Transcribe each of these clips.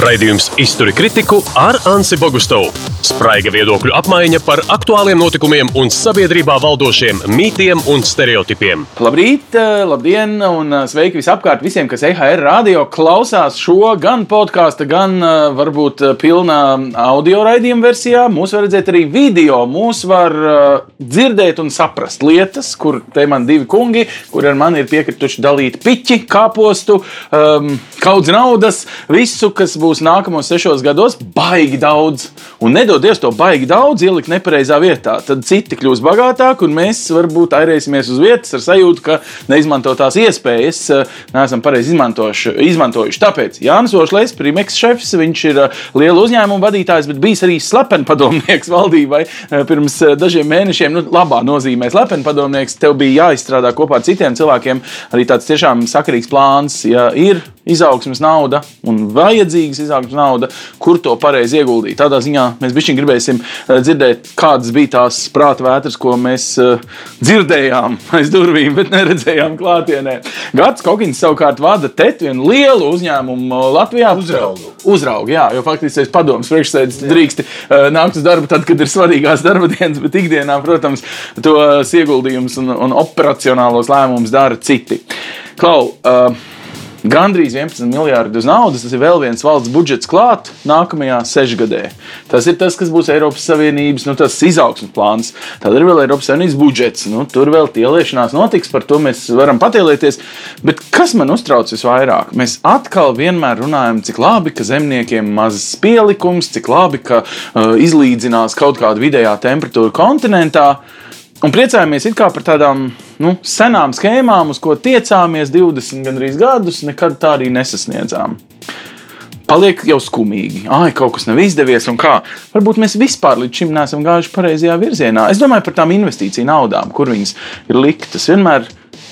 Raidījums Izturi kritiku ar Ansi Bogustovu. Spraiga viedokļu apmaiņa par aktuāliem notikumiem un sabiedrībā valdošiem mītiem un stereotipiem. Labrīt, eh, labdien un eh, sveiki visapkārt visiem, kas EHR radio klausās šo gan podkāstu, gan eh, varbūt pilnā audio raidījuma versijā. Mūs var redzēt arī video. Mūs var dzirdēt un saprast lietas, kur te man divi kungi, kur ar mani ir piekrituši dalīt piķi, kāpostu, um, kaudz naudas, visu, kas būs nākamos sešos gados, baigi daudz. Un nedodies to baigi daudz ielikt nepareizā vietā. Tad citi kļūs bagātāki, un mēs varbūt airēsimies uz vietas ar sajūtu, ka neizmantotās iespējas eh, neesam pareizi izmantojuši. Tāpēc Jānis Ošlēs, Primeks šefs, viņš ir eh, liela uzņēmuma vadītājs, bet bijis arī slepenpadomnieks valdībai eh, pirms dažiem mēnešiem. Nu, labā nozīmē slepenpadomnieks, tev bija jāizstrādā kopā ar citiem cilvēkiem arī tāds tiešām sakarīgs plāns, ja ir izaugsmas nauda un vajadzīgas izaugsmas nauda, kur to pareizi ieguldīt. Tādā ziņā mēs bišķiņ gribēsim eh, dzirdēt, kādas bija tās prāta vētras, ko mēs uh, dzirdējām aiz durvīm, bet neredzējām klātienē. Gats Kokins savukārt vada TET vienu lielu uzņēmumu Latvijā. Uzraugu. Uzraugu, jā, jo faktiski es padomus priekšsēdis drīkst uh, nākt uz darbu tad, kad ir svarīgās darba dienas, bet ikdienā, protams, tos ieguldījumus un, un operacionālos lēmumus dara citi. Klau, uh, Gandrīz 11 miljārdi uz naudas. Tas ir vēl viens valsts budžets klāt nākamajā sešgadē. Tas ir tas, kas būs Eiropas Savienības nu, izaugsmes plāns. Tad ir vēl Eiropas Savienības budžets. Nu, tur vēl tieliešanās notiks, par to mēs varam patielēties. Bet kas man uztrauc visvairāk? Mēs atkal vienmēr runājam, cik labi, ka zemniekiem mazs pielikums, cik labi, ka uh, izlīdzinās kaut kāda vidējā temperatūra kontinentā. Un priecājamies par tādām nu, senām schēmām, uz ko tiecāmies 20 gandrīz gadus, nekad tā arī nesasniedzām. Paliek jau skumīgi. Ai, kaut kas nav izdevies, un kā. Varbūt mēs vispār līdz šim neesam gājuši pareizajā virzienā. Es domāju par tām investīciju naudām, kur viņas ir liktas. Vienmēr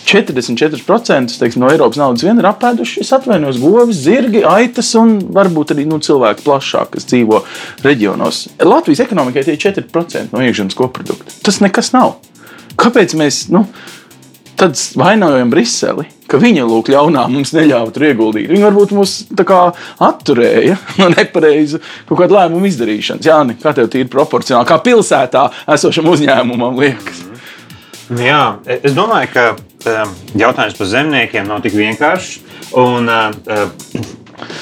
44% teiksim, no Eiropas naudas vien ir apēduši, es atvainojos, govis, zirgi, aitas un varbūt arī nu, cilvēki plašāk, kas dzīvo reģionos. Latvijas ekonomikai tie ir 4% no iekšzemes koprodukta. Tas nekas nav. Kāpēc mēs nu, tad vainojam Briseli? Ka viņa lūk, ļaunā mums neļāva tur ieguldīt. Viņa varbūt mūs kā, atturēja no nepareizu kaut kādu lēmumu izdarīšanas. Jā, ne, kā tev ir proporcionāli, kā pilsētā esošam uzņēmumam liekas. Jā, es domāju, ka jautājums par zemniekiem nav tik vienkāršs. Un, uh,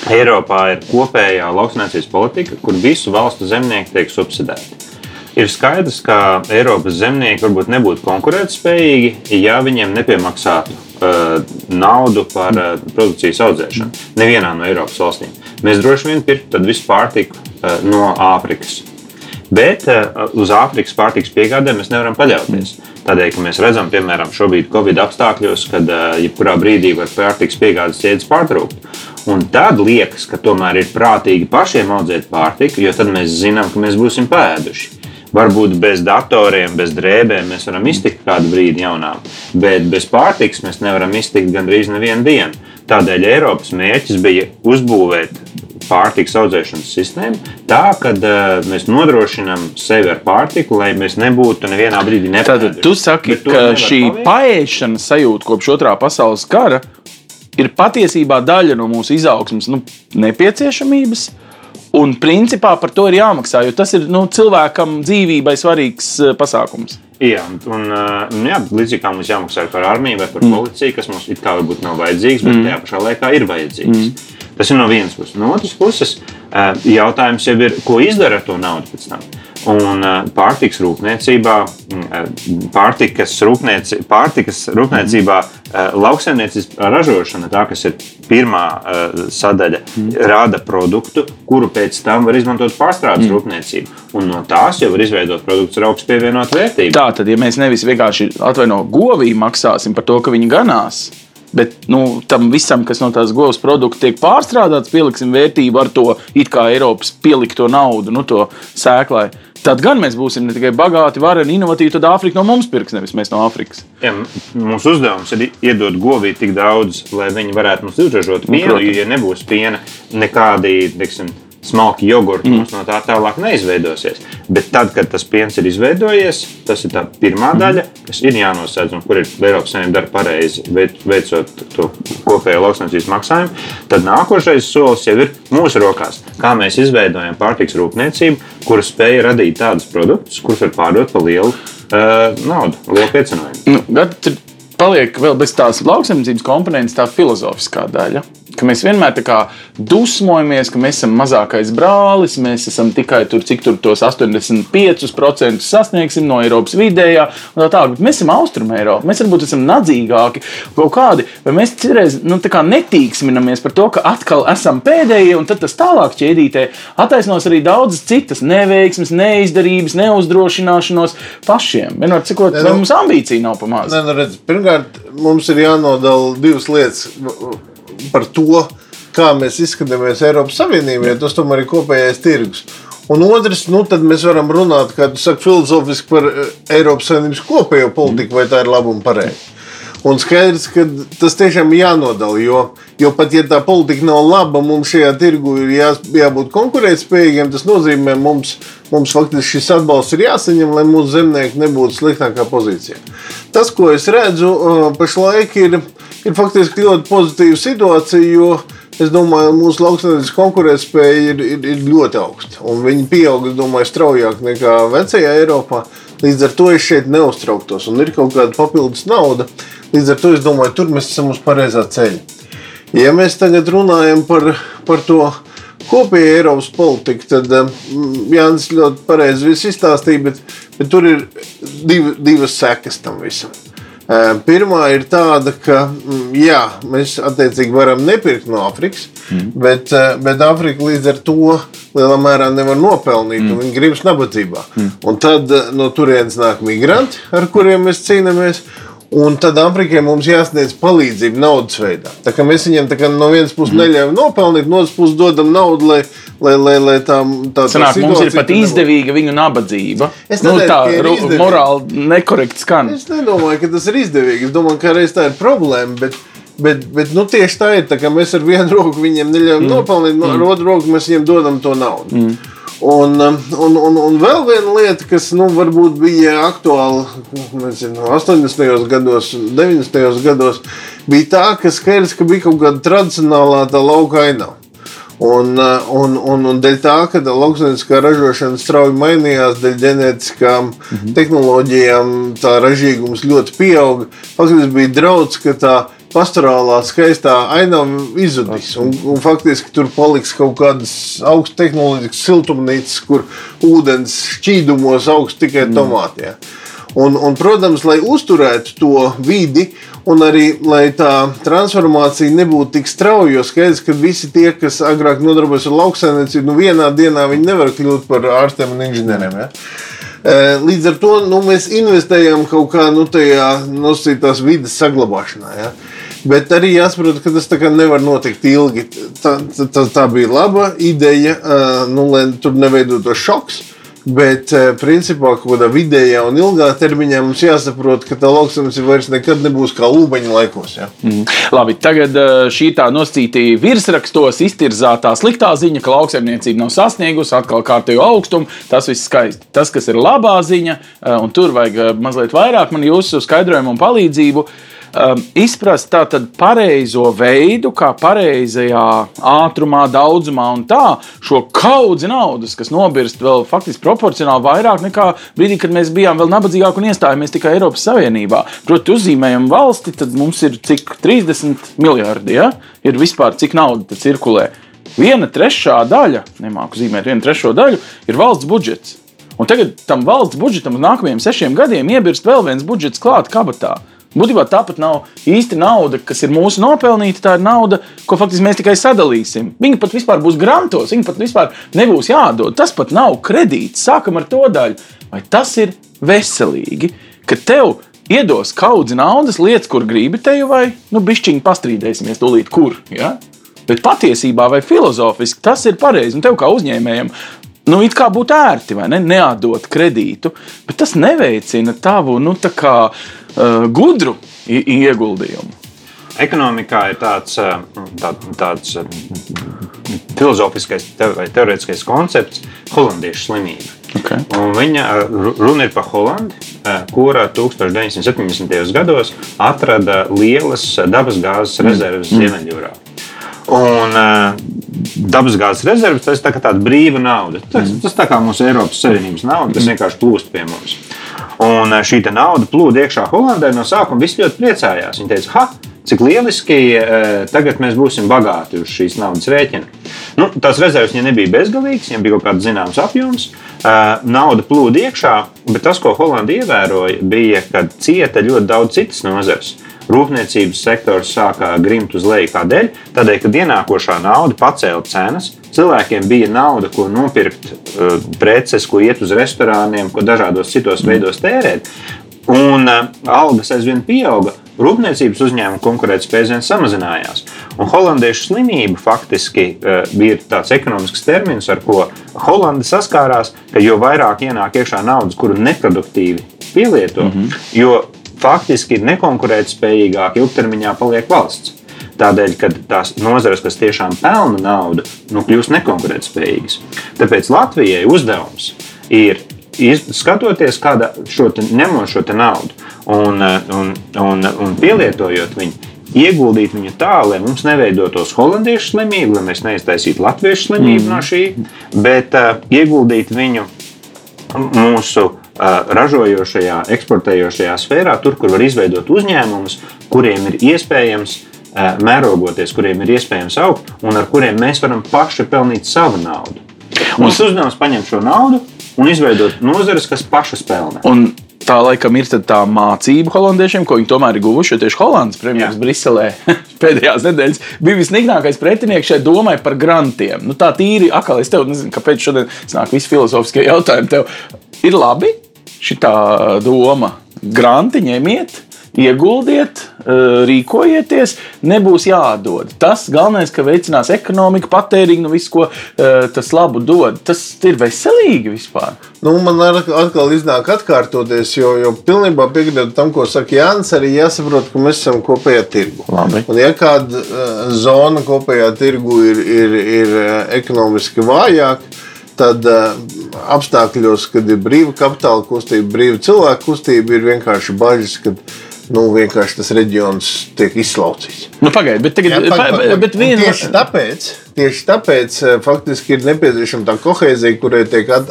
Eiropā ir kopējā lauksnēcības politika, kur visu valstu zemnieki tiek subsidēti. Ir skaidrs, ka Eiropas zemnieki varbūt nebūtu konkurētspējīgi, ja viņiem nepiemaksātu uh, naudu par uh, produkcijas audzēšanu. Nevienā no Eiropas valstīm. Mēs droši vien pirktu visu pārtiku uh, no Āfrikas. Bet uh, uz Āfrikas pārtikas piegādēm mēs nevaram paļauties. Tādēļ, ka mēs redzam, piemēram, šobrīd Covid apstākļos, kad uh, jebkurā brīdī var pārtiks piegādes ķēdes pārtraukt. Un tad liekas, ka tomēr ir prātīgi pašiem audzēt pārtiku, jo tad mēs zinām, ka mēs būsim pēduši. Varbūt bez datoriem, bez drēbēm mēs varam iztikt kādu brīdi jaunām, bet bez pārtikas mēs nevaram iztikt gandrīz nevienu dienu. Tādēļ Eiropas mērķis bija uzbūvēt pārtikas audzēšanas sistēmu, tā ka uh, mēs nodrošinām sevi ar pārtiku, lai mēs nebūtu nevienā brīdī nepārāk. Tad tu saki, ka šī paēšanas sajūta kopš otrā pasaules kara ir patiesībā daļa no mūsu izaugsmas nu, nepieciešamības. Un principā par to ir jāmaksā, jo tas ir nu, cilvēkam dzīvībai svarīgs pasākums. Jā, un, un jā, līdzīgi kā mums jāmaksā par armiju vai par mm. policiju, kas mums it kā varbūt nav vajadzīgs, bet mm. tajā pašā laikā ir vajadzīgs. Mm. Tas ir no vienas puses. No otras puses, jautājums jau ir, ko izdara ar to naudu pēc tam. Un pārtikas rūpniecībā, pārtikas, rūpnieci, pārtikas rūpniecībā lauksaimniecības ražošana, tā, kas ir pirmā sadaļa, rada produktu, kuru pēc tam var izmantot pārstrādes mm. rūpniecību. Un no tās jau var izveidot produktus ar augstu pievienotu vērtību. Tā tad, ja mēs nevis vienkārši atvaino govī maksāsim par to, ka viņi ganās, Bet nu, tam visam, kas no tās govs produkta tiek pārstrādāts, pieliksim vērtību ar to it kā Eiropas pielikto naudu, nu, to sēklai. Tad gan mēs būsim ne tikai bagāti, vareni, inovatīvi, tad Āfrika no mums pirks, nevis mēs no Āfrikas. Ja, mūsu uzdevums ir iedot govī tik daudz, lai viņi varētu mums uzražot nu, pienu. Nu, ja nebūs piena, nekādi, teiksim, smalki jogurti mm. mums no tā tālāk neizveidosies. Bet tad, kad tas piens ir izveidojies, tas ir tā pirmā mm. daļa. kas ir jānosēdz un kur ir Eiropas Savienība dara pareizi, veicot to kopējo lauksaimniecības maksājumu, tad nākošais solis jau ir mūsu rokās. Kā mēs izveidojam pārtiks rūpniecību, kura spēja radīt tādus produktus, kurus var pārdot par lielu uh, naudu, lielu piecinājumu. Nu, paliek vēl bez tās lauksaimniecības komponentes, tā filozofiskā daļa ka mēs vienmēr dusmojamies, ka mēs esam mazākais brālis, mēs esam tikai tur, cik tur tos 85% sasniegsim no Eiropas vidējā. Tā tā, mēs esam Austrum Eiropa, mēs varbūt esam nadzīgāki kaut kādi, vai mēs citreiz nu, netīksminamies par to, ka atkal esam pēdējie, un tad tas tālāk ķēdītē attaisnos arī daudzas citas neveiksmes, neizdarības, neuzdrošināšanos pašiem. Vienmēr cikot, vai nu- mums ambīcija nav pamazs. Nu, redz, pirmkārt, mums ir jānodala divas lietas par to, kā mēs izskatāmies Eiropas Savienībā, jo tas tomēr ir kopējais tirgus. Un otrs, nu, tad mēs varam runāt, kā tu saki, filozofiski par eh, Eiropas Savienības kopējo politiku, vai tā ir laba un pareiza. Un skaidrs, ka tas tiešām ir jānodala, jo, jo pat ja tā politika nav laba, mums šajā tirgu ir jā, jābūt konkurētspējīgiem. Tas nozīmē, ka mums, mums faktiski šis atbalsts ir jāsaņem, lai mūsu zemnieki nebūtu sliktākā pozīcijā. Tas, ko es redzu eh, pašlaik, ir ir faktiski ļoti pozitīva situācija, es domāju, ka mūsu lauksaimniecības konkurētspēja ir, ir, ir ļoti augsta. Viņi pieaug, domāju, straujāk nekā vecajā Eiropā. Līdz ar to es šeit neuztrauktos, un ir kaut kāda papildus nauda. Līdz ar to es domāju, tur mēs esam uz pareizā ceļa. Ja mēs tagad runājam par, par to kopēju Eiropas politiku, tad Jānis ļoti pareizi izstāstīja, bet, bet tur ir div, divas sekas tam visam. Pirmā ir tāda, ka jā, mēs attiecīgi varam nepirkt no Āfrikas, mm. bet, bet Āfrika līdz ar to lielā mērā nevar nopelnīt, mm. un viņi gribas nabadzībā. Mm. Un tad no turienes nāk migranti, ar kuriem mēs cīnāmies. Un tad Āfrikai mums jāsniedz palīdzība naudas veidā. Tā kā mēs viņiem kā no vienas puses mm. neļaujam nopelnīt, no otras puses dodam naudu, lai, lai, lai, lai tā, tā, tā Sanāk, mums ir pat izdevīga viņu nabadzība. Es nu, nedēļu, nu, tā morāli nekorekti skan. Es nedomāju, ka tas ir izdevīgi. Es domāju, ka reiz tā ir problēma. Bet... Bet, bet nu, tieši tā ir. Tā mēs ar vienu roku viņiem neļaujam mm. nopelnīt, no mm. otru roku mēs viņiem dodam to naudu. Mm. Un, un, un, un vēl viena lieta, kas nu, varbūt bija aktuāla nezinu, 80. gados, 90. gados, bija tā, ka skaidrs, ka bija kaut kāda tradicionālā tā lauka ainava. Un, uh, un, un, un dēļ tā, ka lauksaimnieciskā ražošana strauji mainījās, dēļ ģenētiskām mm -hmm. tehnoloģijām, tā ražīgums ļoti pieauga. Faktiski bija draudz, ka tā pastorālā skaistā ainava izzudīs. Un, un faktiski tur paliks kaut kādas augstas tehnoloģiskas siltumnīcas, kur ūdens šķīdumos augsts tikai mhm. tomāti. Ja. Un, un, protams, lai uzturētu to vidi un arī lai tā transformācija nebūtu tik strauja, jo skaidrs, ka visi tie, kas agrāk nodarbojas ar lauksaimniecību, nu vienā dienā viņi nevar kļūt par ārstiem un inženieriem. Ja? E, līdz ar to nu, mēs investējam kaut kā nu, nosacītās vidas saglabāšanā. Ja? Bet arī jāsaprot, ka tas nevar notikt ilgi. Tā, tā, tā bija laba ideja, e, nu, lai tur neveidotos šoks. Bet, eh, principā, kaut kādā vidējā un ilgā termiņā mums jāsaprot, ka tā lauksaimniecība vairs nekad nebūs kā lūbeņa laikos. Ja? Mm. Labi, tagad eh, šī tā noscītī virsrakstos iztirzātā sliktā ziņa, ka lauksaimniecība nav sasniegusi atkal kārtējo augstumu. Tas viss skaisti. Tas, kas ir labā ziņa, eh, un tur vajag mazliet vairāk man jūsu skaidrojumu un palīdzību um, izprast tādu pareizo veidu, kā pareizajā ātrumā, daudzumā un tā šo kaudzi naudas, kas nobirst vēl faktiski proporcionāli vairāk nekā brīdī, kad mēs bijām vēl nabadzīgāki un iestājāmies tikai Eiropas Savienībā. Proti, uzzīmējam valsti, tad mums ir cik 30 miljardi, ja? ir vispār cik nauda cirkulē. Viena trešā daļa, nemāku zīmēt, viena trešā daļa ir valsts budžets. Un tagad tam valsts budžetam uz nākamajiem sešiem gadiem iebirst vēl viens budžets klāt kabatā. Būtībā tā pat nav īsti nauda, kas ir mūsu nopelnīta. Tā ir nauda, ko faktiski mēs tikai sadalīsim. Viņa pat vispār būs grantos, viņa pat vispār nebūs jādod. Tas pat nav kredīts. Sākam ar to daļu. Vai tas ir veselīgi, ka tev iedos kaudzi naudas, lietas, kur gribi te jau vai nu, bišķiņi pastrīdēsimies tūlīt, kur. Ja? Bet patiesībā vai filozofiski tas ir pareizi. Un tev kā uzņēmējam nu, it kā būtu ērti, vai ne? Neatdot kredītu, bet tas neveicina tavu, nu, kā uh, gudru ieguldījumu. Ekonomikā ir tāds, uh, tā, tāds uh, filozofiskais vai teorētiskais koncepts, holandiešu slimība. Okay. Un viņa runa ir par Holandi. kura 1970. gados atrada lielas dabasgāzes rezerves mm. Ziemeļjūrā. Un uh, dabasgāzes rezerves tas ir tā tāda brīva nauda. Tas, tas tā kā mūsu Eiropas Savienības nauda, kas vienkārši plūst pie mums. Un uh, šī nauda plūda iekšā Holandē. No sākuma visi ļoti priecājās. Viņi teica, ha, cik lieliski, uh, tagad mēs būsim bagāti uz šīs naudas rēķina. Nu, tās rezerves viņiem nebija bezgalīgas, viņiem bija kaut kāds zināms apjoms. Nauda plūda iekšā, bet tas, ko Holanda ievēroja, bija, ka cieta ļoti daudz citas nozares rūpniecības sektors sāka grimt uz leju. Kādēļ? Tādēļ, ka ienākošā nauda pacēla cenas. Cilvēkiem bija nauda, ko nopirkt, uh, preces, ko iet uz restorāniem, ko dažādos citos veidos tērēt. Un uh, algas aizvien pieauga, rūpniecības uzņēmuma konkurētspēja aizvien samazinājās. Un holandiešu slimība faktiski uh, bija tāds ekonomisks termins, ar ko Holanda saskārās, ka jo vairāk ienāk iekšā naudas, kuru neproduktīvi pielieto, mm -hmm. jo faktiski nekonkurētspējīgāk ilgtermiņā paliek valsts. Tādēļ, ka tās nozares, kas tiešām pelna naudu, nu, kļūst nekonkurētspējīgas. Tāpēc Latvijai uzdevums ir skatoties, kāda šo ņemot šo naudu un, un, un, un pielietojot viņu, ieguldīt viņu tā, lai mums neveidotos holandiešu slimība, lai mēs neiztaisītu latviešu slimību mm. no šī, bet uh, ieguldīt viņu mūsu ražojošajā, eksportējošajā sfērā, tur, kur var izveidot uzņēmumus, kuriem ir iespējams mērogoties, kuriem ir iespējams augt un ar kuriem mēs varam paši pelnīt savu naudu. Mums uzdevums paņemt šo naudu un izveidot nozares, kas pašas pelna. Un tā laikam ir tā mācība holandiešiem, ko viņi tomēr ir guvuši. Tieši Holandas premjerministrs Briselē pēdējās nedēļas bija visnignākais pretinieks šai domai par grantiem. Nu, tā tīri, akā es tev nezinu, kāpēc šodien nāk visi filozofiskie jautājumi. Tev ir labi šī doma, granti ņemiet ieguldiet, eh, rīkojieties, nebūs jādod. Tas galvenais, ka veicinās ekonomiku, patēriņu, nu visu, ko eh, tas labu dod. Tas ir veselīgi vispār. Nu, man atkal iznāk atkārtoties, jo, jo pilnībā piekrītu tam, ko saka Jānis. Arī jāsaprot, ka mēs esam kopējā tirgu. Labi. Un, ja kāda uh, zona kopējā tirgu ir, ir, ir ekonomiski vājāka, tad uh, apstākļos, kad ir brīva kapitāla kustība, brīva cilvēku kustība, ir vienkārši bažas, ka nu, vienkārši tas reģions tiek izslaucīts. Nu, Pagaidiet, bet, tagad, Jā, pa, pa, bet viena... tieši, tāpēc, tieši tāpēc eh, faktiski ir nepieciešama tā kohēzija, kurai tiek at,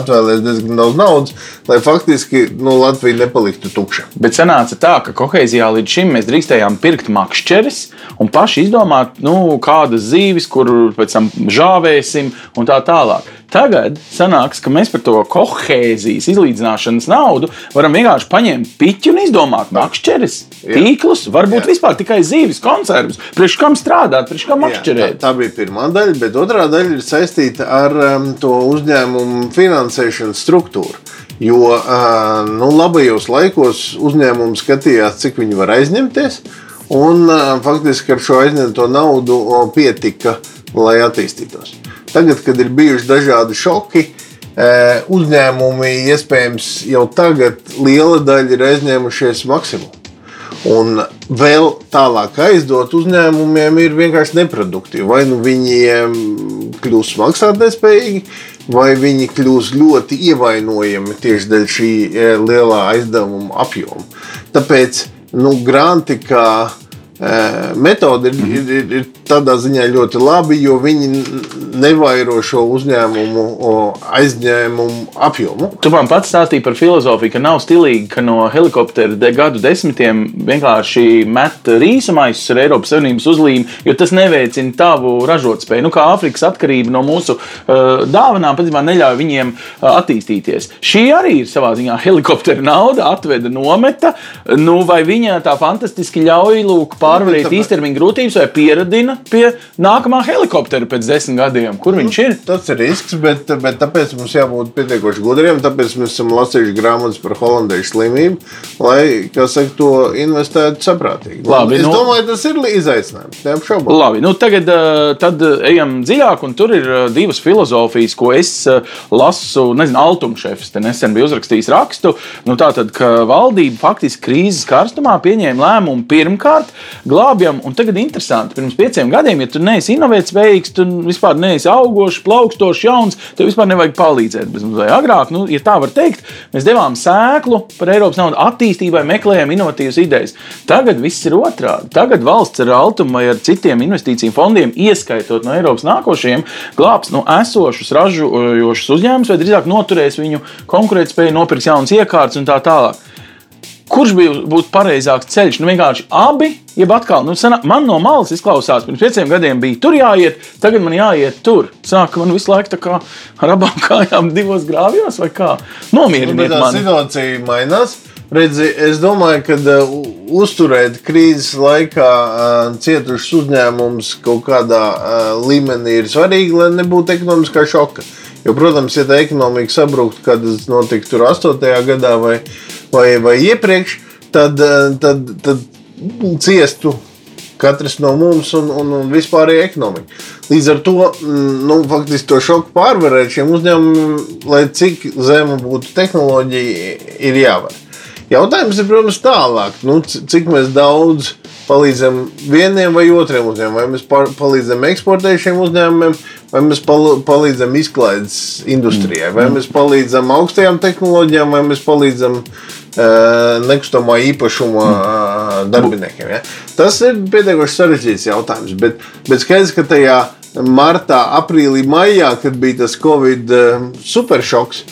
atvēlēts diezgan daudz naudas, lai faktiski nu, Latvija nepaliktu tukša. Bet sanāca tā, ka kohēzijā līdz šim mēs drīkstējām pirkt makšķeres un paši izdomāt, nu, kādas zīves, kur pēc tam žāvēsim un tā tālāk. Tagad sanāks, ka mēs par to kohēzijas izlīdzināšanas naudu varam vienkārši paņemt piķi un izdomāt makšķeres, tīklus, varbūt Jā. vispār tikai zīves konservus. Priekš kam strādāt, priekš kam makšķerēt? Tā, tā bija pirmā daļa, bet otrā daļa ir saistīta ar um, to uzņēmumu finansēšanas struktūru. Jo uh, nu, labajos laikos uzņēmumi skatījās, cik viņi var aizņemties, un uh, faktiski ar šo aizņemto naudu pietika, lai attīstītos. Tagad, kad ir bijuši dažādi šoki, eh, uzņēmumi iespējams jau tagad liela daļa ir aizņēmušies maksimumu. Un vēl tālāk aizdot uzņēmumiem ir vienkārši neproduktīvi. Vai nu viņiem kļūs maksātnespējīgi, vai viņi kļūs ļoti ievainojami tieši dēļ šī eh, lielā aizdevuma apjoma. Tāpēc nu, granti, kā metode ir, ir, ir, tādā ziņā ļoti labi, jo viņi nevairo šo uzņēmumu aizņēmumu apjomu. Tu man pats stāstīji par filozofiju, ka nav stilīgi, ka no helikoptera de gadu desmitiem vienkārši met rīsa maisus ar Eiropas Savienības uzlīmi, jo tas neveicina tavu ražotspēju. Nu, kā Āfrikas atkarība no mūsu uh, dāvanām patiesībā neļauj viņiem uh, attīstīties. Šī arī ir savā ziņā helikoptera nauda, atveda nometa, nu, vai viņa tā fantastiski ļauj lūk pārvarēt nu, īstermiņa grūtības vai pieradina pie nākamā helikoptera pēc desmit gadiem. Kur viņš ir? Tas ir risks, bet, bet tāpēc mums jābūt pietiekoši gudriem. Tāpēc mēs esam lasījuši grāmatas par holandiešu slimību, lai saka, to investētu saprātīgi. Labi, es nu, domāju, tas ir izaicinājums. Neapšaubām. Labi, nu tagad tad ejam dziļāk, un tur ir divas filozofijas, ko es lasu. Nezinu, Altumšefs te nesen bija uzrakstījis rakstu. Nu, tātad, ka valdība faktiski krīzes karstumā pieņēma lēmumu pirmkārt glābjam. Un tagad interesanti, pirms pieciem gadiem, ja tu neesi inovētspējīgs, tu vispār neesi augošs, plaukstošs, jauns, tev vispār nevajag palīdzēt. Vai agrāk, nu, ja tā var teikt, mēs devām sēklu par Eiropas naudu attīstībai, meklējām inovatīvas idejas. Tagad viss ir otrādi. Tagad valsts ar Altumu vai ar citiem investīciju fondiem, ieskaitot no Eiropas nākošajiem, glābs no esošus ražojošus uzņēmumus, vai drīzāk noturēs viņu konkurētspēju, nopirks jaunas iekārtas un tā tālāk. Kurš bija būtu pareizāks ceļš? Nu, vienkārši abi, jeb atkal, nu, senā, man no malas izklausās, pirms pieciem gadiem bija tur jāiet, tagad man jāiet tur. Sāk man visu laiku tā kā ar abām kājām divos grāvjos vai kā. Nomieriniet tā mani. situācija mainās. Redzi, es domāju, ka uh, uzturēt krīzes laikā uh, cietušus uzņēmumus kaut kādā uh, līmenī ir svarīgi, lai nebūtu ekonomiskā šoka. Jo, protams, ja tā ekonomika sabruktu, kad tas notika tur 8. gadā vai, vai, vai iepriekš, tad, uh, tad, tad ciestu katrs no mums un, un, un vispārējā ekonomika. Līdz ar to mm, nu, faktiski to šoku pārvarēt šiem uzņēmumiem, lai cik zema būtu tehnoloģija, ir jāvar. Jautājums ir, protams, tālāk, nu, cik mēs daudz palīdzam vieniem vai otriem uzņēmumiem. Vai mēs par- palīdzam eksportējušiem uzņēmumiem, vai mēs pal palīdzam izklaides industrijai, vai mēs palīdzam augstajām tehnoloģijām, vai mēs palīdzam uh, nekustamā īpašuma uh, darbiniekiem. Ja? Tas ir pietiekoši sarežģīts jautājums, bet, bet skaidrs, ka tajā martā, aprīlī, maijā, kad bija tas Covid superšoks,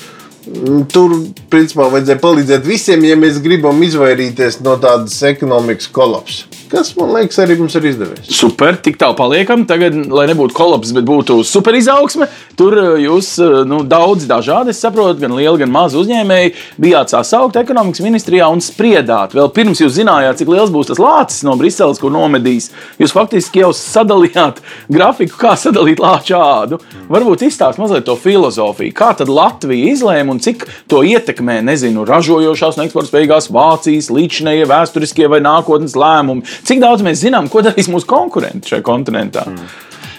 Tur, principā, vajadzēja palīdzēt visiem, ja mēs gribam izvairīties no tādas ekonomikas kolapsa. Kas, man liekas, arī mums ir izdevies. Super, tik tālu paliekam. Tagad, lai nebūtu kolaps, bet būtu super izaugsme, tur eh, jūs eh, nu, daudz dažādi, es saprotu, gan lieli, gan mazi uzņēmēji bijāt sasaukt ekonomikas ministrijā un spriedāt. Vēl pirms jūs zinājāt, cik liels būs tas lācis no Briseles, ko nomedīs. Jūs faktiski jau sadalījāt grafiku, kā sadalīt lāču ādu. Varbūt izstāst mazliet to filozofiju. Kā tad Latvija izlēma un cik to ietekmē, nezinu, ražojošās un eksportspējīgās Vācijas līdzinējie vēsturiskie vai nākotnes lēmumi. Cik daudz mēs zinām, ko darīs mūsu konkurenti šajā kontinentā? Mm.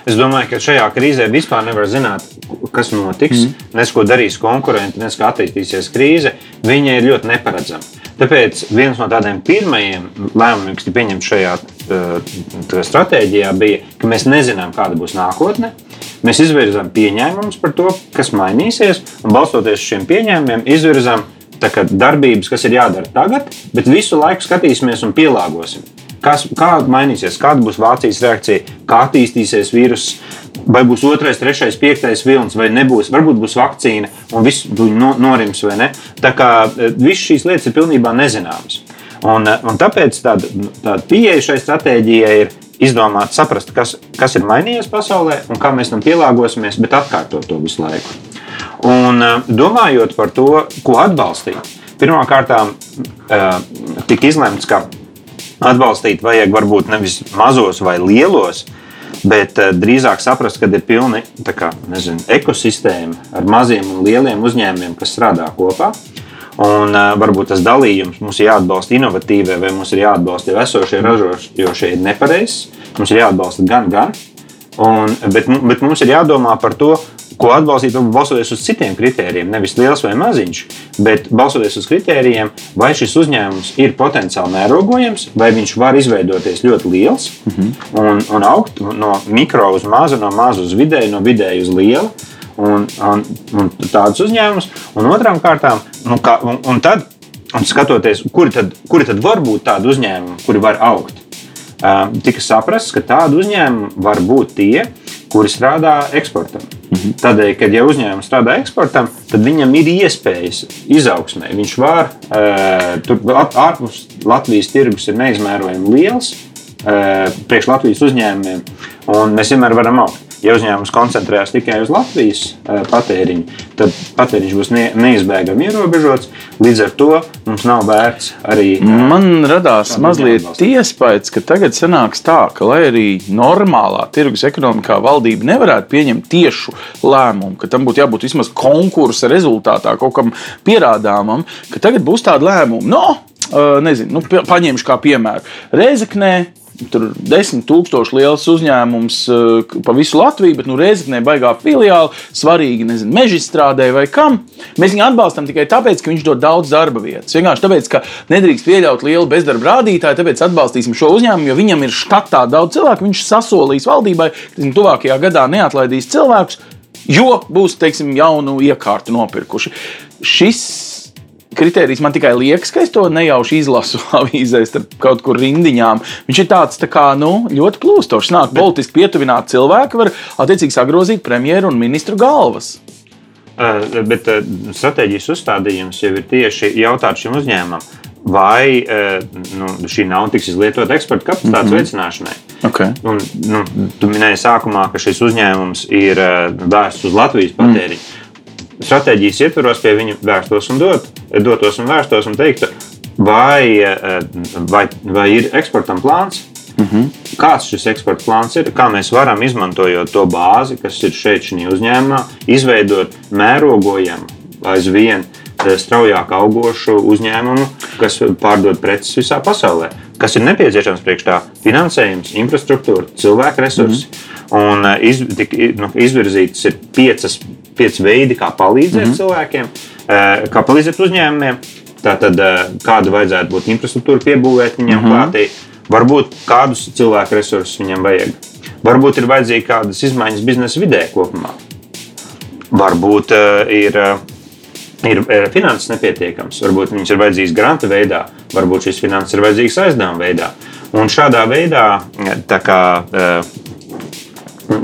Es domāju, ka šajā krīzē vispār nevar zināt, kas notiks, mm. nes ko darīs konkurenti, nes kā attīstīsies krīze. Viņa ir ļoti neparedzama. Tāpēc viens no tādiem pirmajiem lēmumiem, kas tika pieņemts šajā uh, stratēģijā, bija, ka mēs nezinām, kāda būs nākotne. Mēs izvirzām pieņēmumus par to, kas mainīsies, un balstoties uz šiem pieņēmumiem, izvirzām darbības, kas ir jādara tagad, bet visu laiku skatīsimies un pielāgosim. Kas, kā mainīsies, kāda būs Vācijas reakcija, kā attīstīsies vīruss, vai būs otrais, trešais, piektais vilnis, vai nebūs. Varbūt būs vakcīna un viss no, norims vai ne. Tā kā visas šīs lietas ir pilnībā nezināmas. Un, un tāpēc tāda, tāda pieeja šai stratēģijai ir izdomāt, saprast, kas, kas ir mainījies pasaulē un kā mēs tam pielāgosimies, bet atkārtot to visu laiku. Un domājot par to, ko atbalstīt, pirmkārt, tika izlemts, ka atbalstīt vajag varbūt nevis mazos vai lielos, bet uh, drīzāk saprast, ka ir pilna ekosistēma ar maziem un lieliem uzņēmumiem, kas strādā kopā. Un uh, varbūt tas dalījums mums ir jāatbalsta inovatīvie, vai mums ir jāatbalsta jau esošie ražošie, ir nepareizs. Mums ir jāatbalsta gan, gan. Un, bet, bet mums ir jādomā par to, ko atbalstīt, varbūt balstoties uz citiem kritērijiem, nevis liels vai maziņš, bet balstoties uz kritērijiem, vai šis uzņēmums ir potenciāli mērogojams, vai viņš var izveidoties ļoti liels mm -hmm. un, un augt no mikro uz mazu, no maza uz vidēju, no vidēju uz lielu. Un, un, un tādus uzņēmumus, un otrām kārtām, nu, kā, un, un tad, un skatoties, kuri tad, kuri tad var būt tādi uzņēmumi, kuri var augt, tika saprasts, ka tādi uzņēmumi var būt tie, kuri strādā eksportam. Mm -hmm. Tādēļ, kad ja uzņēmums strādā eksportam, tad viņam ir iespējas izaugsmē. Viņš var uh, tur ārpus Latvijas tirgus ir neizmērojami liels uh, priekš Latvijas uzņēmumiem, un mēs vienmēr varam augt. Ja uzņēmums koncentrējas tikai uz Latvijas uh, patēriņu, tad patēriņš būs ne, neizbēgami ierobežots. Līdz ar to mums nav vērts arī. Uh, Man radās mazliet iespējas, ka tagad sanāks tā, ka lai arī normālā tirgus ekonomikā valdība nevarētu pieņemt tiešu lēmumu, ka tam būtu jābūt vismaz konkursa rezultātā kaut kam pierādāmam, ka tagad būs tāda lēmuma. No, Uh, nezinu, nu, paņemšu kā piemēru. Reizeknē tur desmit tūkstoši liels uzņēmums uh, pa visu Latviju, bet nu, Reizeknē baigā filiāli, svarīgi, nezinu, mežstrādē vai kam. Mēs viņu atbalstam tikai tāpēc, ka viņš dod daudz darba vietas. Vienkārši tāpēc, ka nedrīkst pieļaut lielu bezdarba rādītāju, tāpēc atbalstīsim šo uzņēmumu, jo viņam ir štatā daudz cilvēku. Viņš sasolīs valdībai, ka viņš tuvākajā gadā neatlaidīs cilvēkus, jo būs, teiksim, jaunu iekārtu nopirkuši. Šis kriterijs man tikai liekas, ka es to nejauši izlasu avīzēs, kaut kur rindiņām. Viņš ir tāds tā kā, nu, ļoti plūstošs. Nāk bet... politiski pietuvināt cilvēku, var attiecīgi sagrozīt premjeru un ministru galvas. Bet stratēģijas uzstādījums jau ir tieši jautāt šim uzņēmumam, vai nu, šī nauda tiks izlietota eksporta kapacitātes mm -hmm. veicināšanai. Okay. Un, nu, tu minēji sākumā, ka šis uzņēmums ir vērsts uz Latvijas patēriņu. Mm stratēģijas ietvaros pie viņa vērstos un dot, dotos un vērstos un teiktu, vai, eh, vai, vai ir eksportam plāns. Mm -hmm. Kāds šis eksporta plāns ir? Kā mēs varam, izmantojot to bāzi, kas ir šeit, šajā uzņēmumā, izveidot mērogojamu aizvien eh, straujāk augošu uzņēmumu, kas pārdod preces visā pasaulē. Kas ir nepieciešams priekš tā? Finansējums, infrastruktūra, cilvēku resursi. Mm -hmm. Un eh, iz, tik, nu, izvirzītas ir piecas pieci veidi, kā palīdzēt mm -hmm. cilvēkiem, kā palīdzēt uzņēmumiem. Tātad, eh, kāda vajadzētu būt infrastruktūra piebūvēt viņam mm -hmm. klātī, varbūt kādus cilvēku resursus viņam vajag. Varbūt ir vajadzīga kādas izmaiņas biznesa vidē kopumā. Varbūt uh, ir, uh, ir finanses nepietiekams, varbūt viņas ir vajadzīgas granta veidā, varbūt šīs finanses ir vajadzīgas aizdevuma veidā. Un šādā veidā, kā,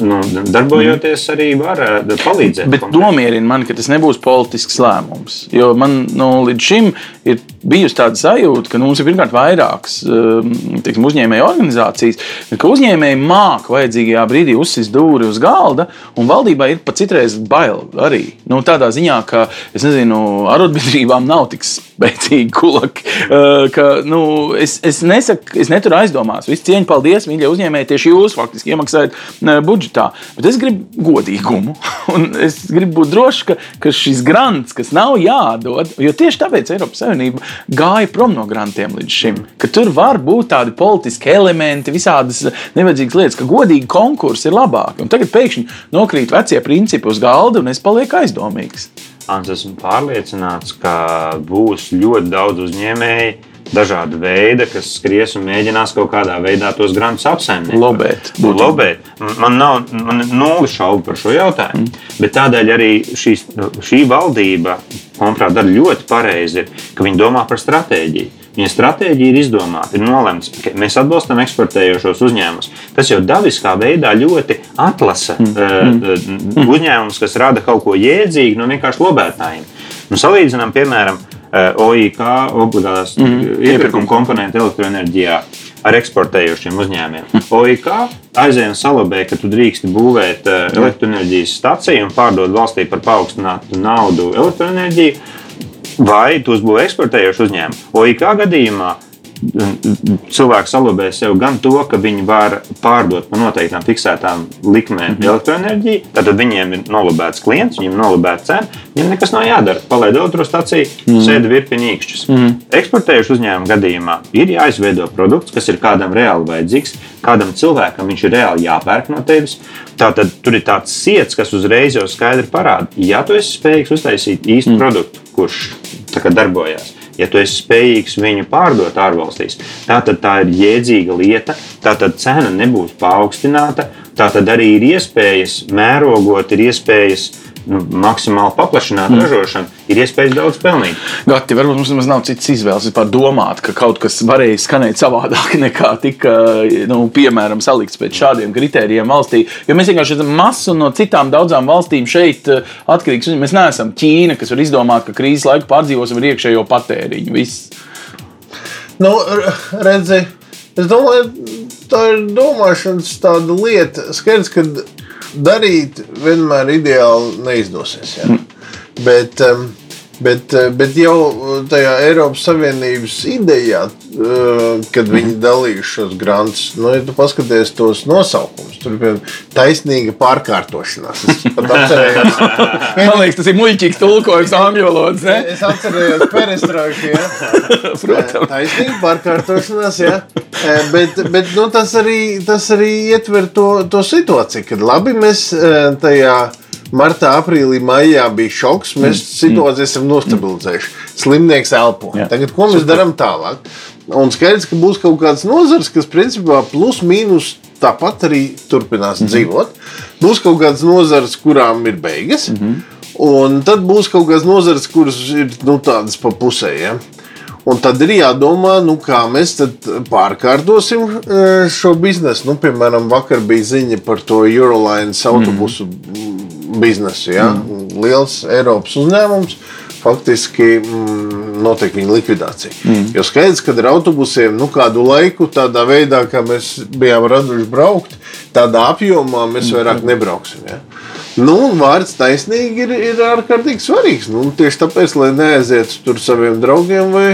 nu, darbojoties, arī var eh, palīdzēt. Bet nomierina mani, ka tas nebūs politisks lēmums. Jo man nu, līdz šim ir bijusi tāda sajūta, ka nu, mums ir pirmkārt vairākas eh, teiksim, uzņēmēju organizācijas, ka uzņēmēji māca vajadzīgajā brīdī uzsist dūri uz galda, un valdībai ir pat citreiz bail arī. Nu, tādā ziņā, ka nezinu, arotbiedrībām nav tik spēcīgi kulaki, eh, ka nu, es, es, nesaku, es neturu aizdomās. Viss cieņa, paldies, mīļie uzņēmēji, tieši jūs faktiski iemaksājat budžetā. Bet es gribu godīgumu. Un es gribu būt drošs, ka, ka šis grants, kas nav jādod, jo tieši tāpēc Eiropas Savienība gāja prom no grantiem līdz šim, ka tur var būt tādi politiski elementi, visādas nevajadzīgas lietas, ka godīgi konkursi ir labāki. Un tagad pēkšņi nokrīt vecie principi uz galda, un es palieku aizdomīgs. Es esmu pārliecināts, ka būs ļoti daudz uzņēmēju, dažāda veida, kas skries un mēģinās kaut kādā veidā tos grantus apsaimniekot. Lobēt. Lobēt. Man nav man nulli šaubu par šo jautājumu. Mm. Bet tādēļ arī šīs, šī valdība, manuprāt, dara ļoti pareizi, ka viņi domā par stratēģiju. Viņa stratēģija ir izdomāta, ir nolemts, ka mēs atbalstam eksportējošos uzņēmumus. Tas jau dabiskā veidā ļoti atlasa mm. uh, uzņēmumus, kas rada kaut ko jēdzīgu no vienkārši lobētājiem. Nu, salīdzinām, piemēram, Eh, OIK obligātās mm -hmm. iepirkuma komponenti elektroenerģijā ar eksportējošiem uzņēmumiem. Mm. OIK aizēja un salabēja, ka tu drīksti būvēt uh, elektroenerģijas staciju un pārdot valstī par paaugstinātu naudu elektroenerģiju, vai tu uzbūvēji eksportējošu uzņēmumu. OIK gadījumā cilvēki salabē sev gan to, ka viņi var pārdot par noteiktām fiksētām likmēm mm -hmm. elektroenerģiju. Tad viņiem ir nolabēts klients, viņiem ir nolabēta cena, viņiem nekas nav jādara. Palaid elektrostaciju, mm -hmm. sēdi virpiņā īkšķus. Mm -hmm. Eksportējušu uzņēmumu gadījumā ir jāizveido produkts, kas ir kādam reāli vajadzīgs, kādam cilvēkam viņš ir reāli jāpērk no tevis. Tātad tur ir tāds sirds, kas uzreiz jau skaidri parāda, ja tu esi spējīgs uztaisīt īstu mm. produktu, kurš darbojas ja tu esi spējīgs viņu pārdot ārvalstīs, tā tad tā ir jēdzīga lieta, tā tad cena nebūs paaugstināta, tā tad arī ir iespējas mērogot, ir iespējas nu, maksimāli paplašināt mm. ražošanu, ir iespējams daudz pelnīt. Gati, varbūt mums nemaz nav citas izvēles vispār domāt, ka kaut kas varēja skanēt savādāk nekā tika, nu, piemēram, salikts pēc šādiem kritērijiem valstī. Jo mēs vienkārši esam masu no citām daudzām valstīm šeit eh, atkarīgs. Mēs neesam Ķīna, kas var izdomāt, ka krīzes laiku pārdzīvosim ar iekšējo patēriņu. Viss. Nu, redzi, es domāju, tā ir domāšanas lieta. Skaidrs, ka darīt vienmēr ideāli neizdosies. Ja? Mm. Bet um, Bet, eh, bet jau tajā Eiropas Savienības idejā, eh, kad viņi dalījuši šos grantus, nu, ja tu paskaties tos nosaukumus, tur ir taisnīga pārkārtošanās. Es pat atcerējos, Man liekas, tas ir muļķīgs tulkojums angļu valodas. ne? es atcerējos perestroiku, ja? Protams. Taisnīga pārkārtošanās, jā. Eh, Bet, bet nu, tas, arī, tas arī ietver to, to situāciju, kad labi mēs eh, tajā martā, aprīlī, maijā bija šoks. Mēs situāciju esam nostabilizējuši. Slimnieks elpo. Jā. Tagad ko mēs darām tālāk? Un skaidrs, ka būs kaut kāds nozars, kas principā plus mīnus tāpat arī turpinās dzīvot. Būs kaut kādas nozars, kurām ir beigas. Un tad būs kaut kādas nozars, kuras ir nu, tādas pa pusē. Ja? Un tad ir jādomā, nu, kā mēs pārkārtosim e, šo biznesu. Nu, piemēram, vakar bija ziņa par to Eurolines autobusu mm. Biznesu. Ja? Liels Eiropas uzņēmums. Faktiski mm, notiek viņa likvidācija. Mm. Jo skaidrs, ka ar autobusiem nu, kādu laiku, tādā veidā, kā mēs bijām raduši braukt, tādā apjomā mēs vairāk nebrauksim. Ja? Nu, vārds taisnīgi ir, ir ārkārtīgi svarīgs. Nu, tieši tāpēc, lai neaizietu tur saviem draugiem vai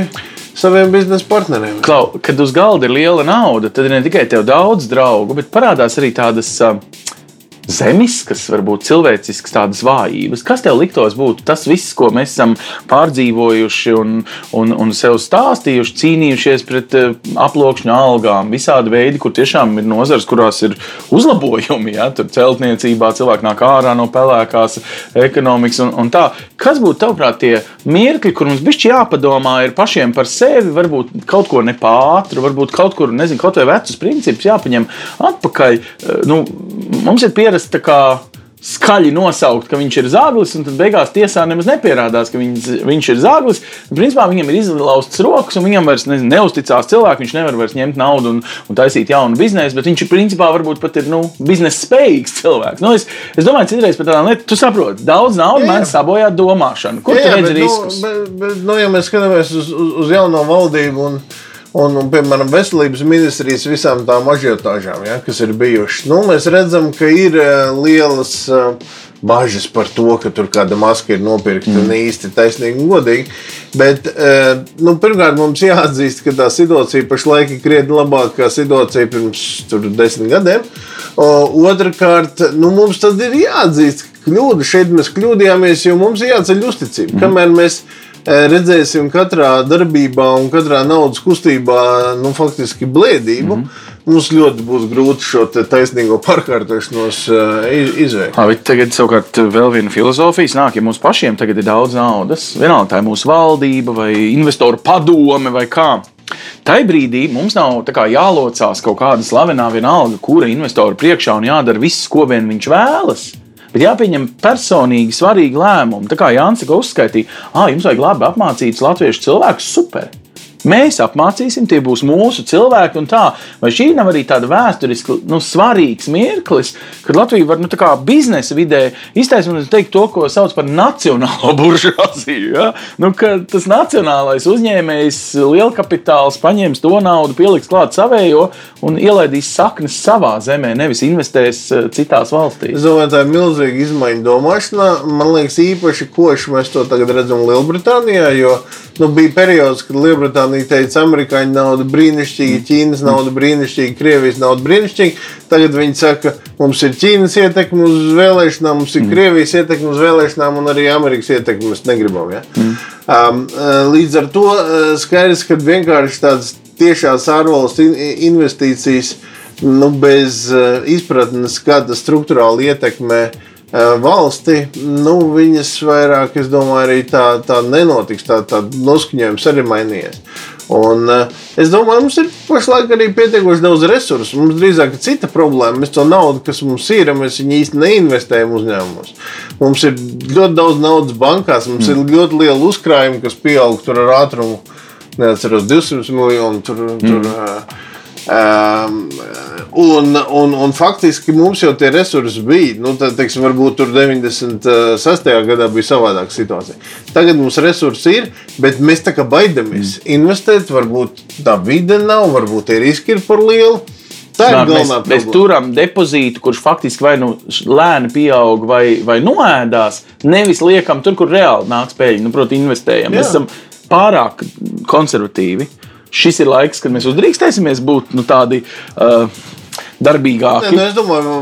saviem biznesa partneriem. Klau, kad uz galda ir liela nauda, tad ir ne tikai tev daudz draugu, bet parādās arī tādas uh, zemiskas, varbūt cilvēciskas tādas vājības. Kas tev liktos būt tas viss, ko mēs esam pārdzīvojuši un, un, un sev stāstījuši, cīnījušies pret uh, aploksņu algām, visādi veidi, kur tiešām ir nozars, kurās ir uzlabojumi. Ja? Tur celtniecībā cilvēki nāk ārā no pelēkās ekonomikas un, un tā. Kas būtu tavuprāt tie mirkļi, kur mums bišķi jāpadomā ir pašiem par sevi, varbūt kaut ko nepātru, varbūt kaut kur, nezinu, kaut vai vecus principus jāpaņem atpakaļ. Eh, Nu, mums ir pierasts tā kā skaļi nosaukt, ka viņš ir zāglis, un tad beigās tiesā nemaz nepierādās, ka viņš, viņš ir zāglis. Principā viņam ir izlaustas rokas, un viņam vairs nezinu, neusticās cilvēki. Viņš nevar vairs ņemt naudu un, un taisīt jaunu biznesu, bet viņš ir principā varbūt pat ir nu, biznesa spējīgs cilvēks. Nu, es, es domāju, citreiz par tādām lietām, tu saproti, daudz naudas Jā, jā. man sabojā domāšanu. Kur tu redzi bet, riskus? Nu, bet, bet, nu, ja mēs skatāmies uz, uz, uz jauno valdību un, un, un piemēram, veselības ministrijas visām tām ažiotāžām, ja, kas ir bijušas, nu, mēs redzam, ka ir eh, lielas eh, bažas par to, ka tur kāda maska ir nopirkta mm. īsti taisnīgi un godīgi. Bet, eh, nu, pirmkārt, mums jāatzīst, ka tā situācija pašlaik ir krietni labāka nekā situācija pirms tur, desmit gadiem. Otrakārt, nu, mums tad ir jāatzīst, ka kļūda šeit mēs kļūdījāmies, jo mums ir jāceļ uzticība. Kamēr mēs eh, redzēsim katrā darbībā un katrā naudas kustībā nu, faktiski blēdību, mm -hmm. mums ļoti būs grūti šo taisnīgo pārkārtošanos eh, iz- izveikt. Labi, tagad savukārt vēl viena filozofija nāk, ja mums pašiem tagad ir daudz naudas, vienalga tā ir mūsu valdība vai investoru padome vai kā. Tai brīdī mums nav kā jālocās kaut kāda slavenā vienalga, kura investoru priekšā un jādara viss, ko vien viņš vēlas. Bet jāpieņem personīgi svarīgi lēmumi. Tā kā Jānis tikko uzskaitīja, ah, jums vajag labi apmācītus latviešu cilvēkus, super. Mēs apmācīsim, tie būs mūsu cilvēki. un Tā. Vai šī nav arī tāda vēsturiski nu, svarīgs mirklis, kad Latvija var nu, biznesa vidē iztaisnot teikt to, ko sauc par nacionālo buržuāziju. Ja? Nu, tas nacionālais uzņēmējs, lielkapitāls paņems to naudu, pieliks klāt savējo un ielaidīs saknes savā zemē, nevis investēs eh, citās valstīs. Es domāju, tā ir milzīga izmaiņa domāšanā. Man liekas, īpaši koši mēs to tagad redzam Lielbritānijā. Jo nu, bija periods, kad Lielbritānija teica, amerikāņu nauda brīnišķīga, Ķīnas nauda brīnišķīga, Krievijas nauda brīnišķīga. Tagad viņi saka, mums ir Ķīnas ietekme uz vēlēšanām, mums ir Krievijas ietekme uz vēlēšanām un arī Amerikas ietekme. Mēs negribam. Ja? Um, līdz ar to uh, skaidrs, ka vienkārši tādas tiešās ārvalstu in- investīcijas nu, bez uh, izpratnes, kāda struktūrāli ietekmē uh, valsti, nu, viņas vairāk, es domāju, arī tā, tā nenotiks. Tā, tā noskaņojums arī mainījies. Un, es domāju, mums ir pašlaik arī pietiekoši daudz resursu. Mums drīzāk ir cita problēma. Mēs to naudu, kas mums ir, mēs viņu īsti neinvestējam uzņēmumos. Mums ir ļoti daudz naudas bankās, mums mm. ir ļoti liela uzkrājuma, kas pieaug tur ar ātrumu. Neatceros, 200 miljonu. Tur, mm. tur, Um, un, un, un faktiski mums jau tie resursi bija. Nu, tad, teiksim, varbūt tur 96. gadā bija savādāka situācija. Tagad mums resursi ir, bet mēs tā kā baidamies mm. investēt. Varbūt tā vide nav, varbūt tie riski ir par lielu. Tā ir Sanāk, mēs, galvenā mēs problēma. turam depozītu, kurš faktiski vai nu lēni pieaug, vai, vai noēdās. Nevis liekam tur, kur reāli nāks peļņa. Nu, proti, investējam. Mēs Jā. esam pārāk konservatīvi. Šis ir laiks, kad mēs uzdrīkstēsimies būt nu, tādi uh, Nē, darbīgāki. nu, es domāju,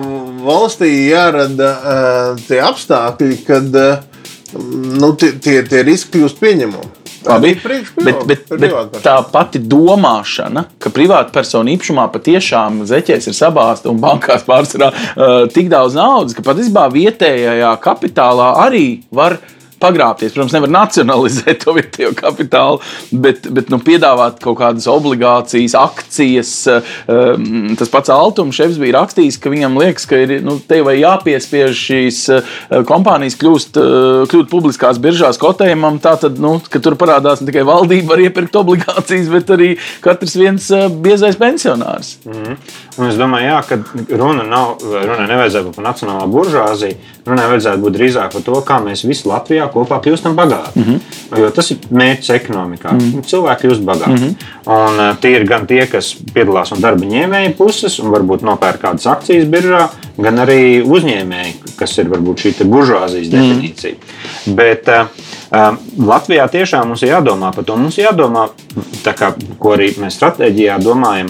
valstī jārada uh, tie apstākļi, kad uh, nu, tie, tie, tie riski kļūst pieņemami. Labi, bet, bet, bet tā pati domāšana, ka privātpersonu īpašumā patiešām zeķēs ir sabāzta un bankās pārsvarā uh, tik daudz naudas, ka patiesībā vietējā kapitālā arī var pagrābties. Protams, nevar nacionalizēt to vietējo kapitālu, bet, bet nu, piedāvāt kaut kādas obligācijas, akcijas. Um, tas pats Altums šefs bija rakstījis, ka viņam liekas, ka ir nu, te vai jāpiespiež šīs uh, kompānijas kļūst, uh, kļūt publiskās biržās kotējumam. Tātad, nu, ka tur parādās ne tikai valdība var iepirkt obligācijas, bet arī katrs viens uh, biezais pensionārs. Un es domāju, jā, ka runa nav, runai nevajadzētu būt par nacionālo buržāziju. Runai vajadzētu būt drīzāk par to, kā mēs visi Latvijā kopā kļūstam bagāti. Mm -hmm. Jo tas ir mērķis ekonomikā. Mm -hmm. Cilvēki kļūst bagāti. Mm -hmm. Un uh, tie ir gan tie, kas piedalās no darba ņēmēja puses un varbūt nopērk kādas akcijas biržā, gan arī uzņēmēji, kas ir varbūt šī te buržāzijas definīcija. Bet, uh, Um, Latvijā tiešām mums ir jādomā par to. Mums ir jādomā, kā, ko arī mēs stratēģijā domājam,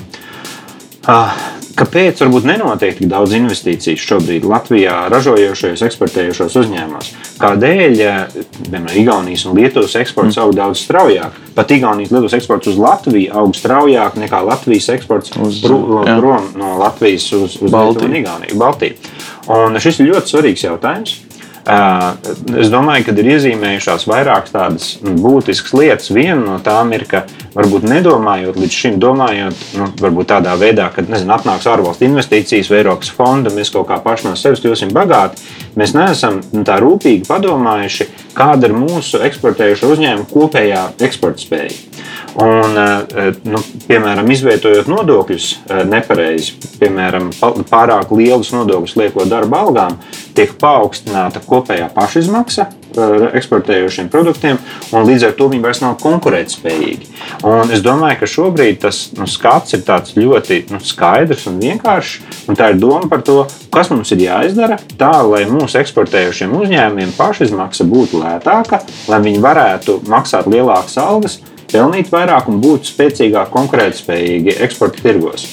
Ah, Kāpēc varbūt nenotiek tik daudz investīciju šobrīd Latvijā ražojošajos, eksportējošos uzņēmumos? Kādēļ piemēram, Igaunijas un Lietuvas eksports aug daudz straujāk? Pat Igaunijas un Lietuvas eksports uz Latviju aug straujāk nekā Latvijas eksports Uz, jā. prom no Latvijas uz, uz Baltiju. Lietuvu un Igauniju, Baltiju. Un šis ir ļoti svarīgs jautājums. Es domāju, ka ir iezīmējušās vairākas tādas mm, būtiskas lietas. Viena no tām ir, ka varbūt nedomājot līdz šim, domājot nu, tādā veidā, ka nezinu, atnāks ārvalstu investīcijas vai Eiropas fonda, mēs kaut kā paši no sevis kļūsim bagāti. Mēs neesam nu, tā rūpīgi padomājuši, kāda ir mūsu eksportējuša uzņēmuma kopējā eksporta spēja. Un, eh, nu, piemēram, izvietojot nodokļus eh, nepareizi, piemēram, pārāk lielus nodokļus liekot darba algām, tiek paaugstināta kopējā pašizmaksa eksportējošiem produktiem, un līdz ar to viņi vairs nav konkurētspējīgi. Un es domāju, ka šobrīd tas nu, skats ir ļoti nu, skaidrs un vienkāršs, un tā ir doma par to, kas mums ir jāizdara tā, lai mūsu eksportējošiem uzņēmumiem pašizmaksa būtu lētāka, lai viņi varētu maksāt lielākas algas pelnīt vairāk un būt spēcīgāk konkurētspējīgi eksporta tirgos.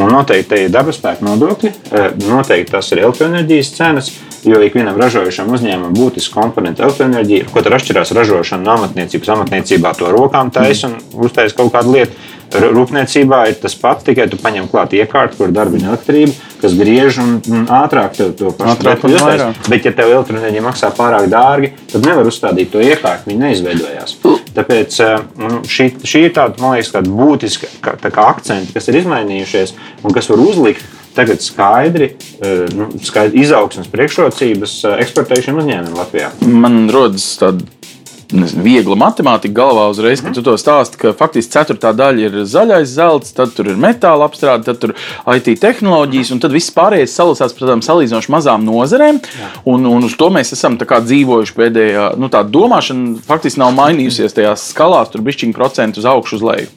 Un noteikti te ir dabas spēka nodokļi, eh, noteikti tas ir elektroenerģijas cenas, jo ikvienam ražojušam uzņēmumam būtisks komponents elektroenerģija, ko tur atšķirās ražošana no amatniecības. Amatniecībā to rokām taisa un uztaisa kaut kādu lietu. Rūpniecībā ir tas pats, tikai tu paņem klāt iekārtu, kur darbina elektrību, kas griež un, un ātrāk tev to pašu lietu. Bet, ja tev elektroenerģija maksā pārāk dārgi, tad nevar uzstādīt to iekārtu. Viņa neizveidojās. Tāpēc eh, šī, šī ir tāda, man liekas, tāda būtiska tā kā akcenti, kas ir izmainījušies un kas var uzlikt tagad skaidri, eh, nu, skaidri izaugsmas priekšrocības eh, eksportējušiem uzņēmumiem Latvijā. Man rodas tāda nezinu, viegla matemātika galvā uzreiz, kad tu to stāsti, ka faktiski ceturtā daļa ir zaļais zelts, tad tur ir metāla apstrāde, tad tur IT tehnoloģijas, un tad viss pārējais salasās par tādām salīdzinoši mazām nozarēm. Un, un uz to mēs esam dzīvojuši pēdējā, nu tā domāšana faktiski nav mainījusies tajās skalās, tur bišķiņu procentu uz augšu, uz leju.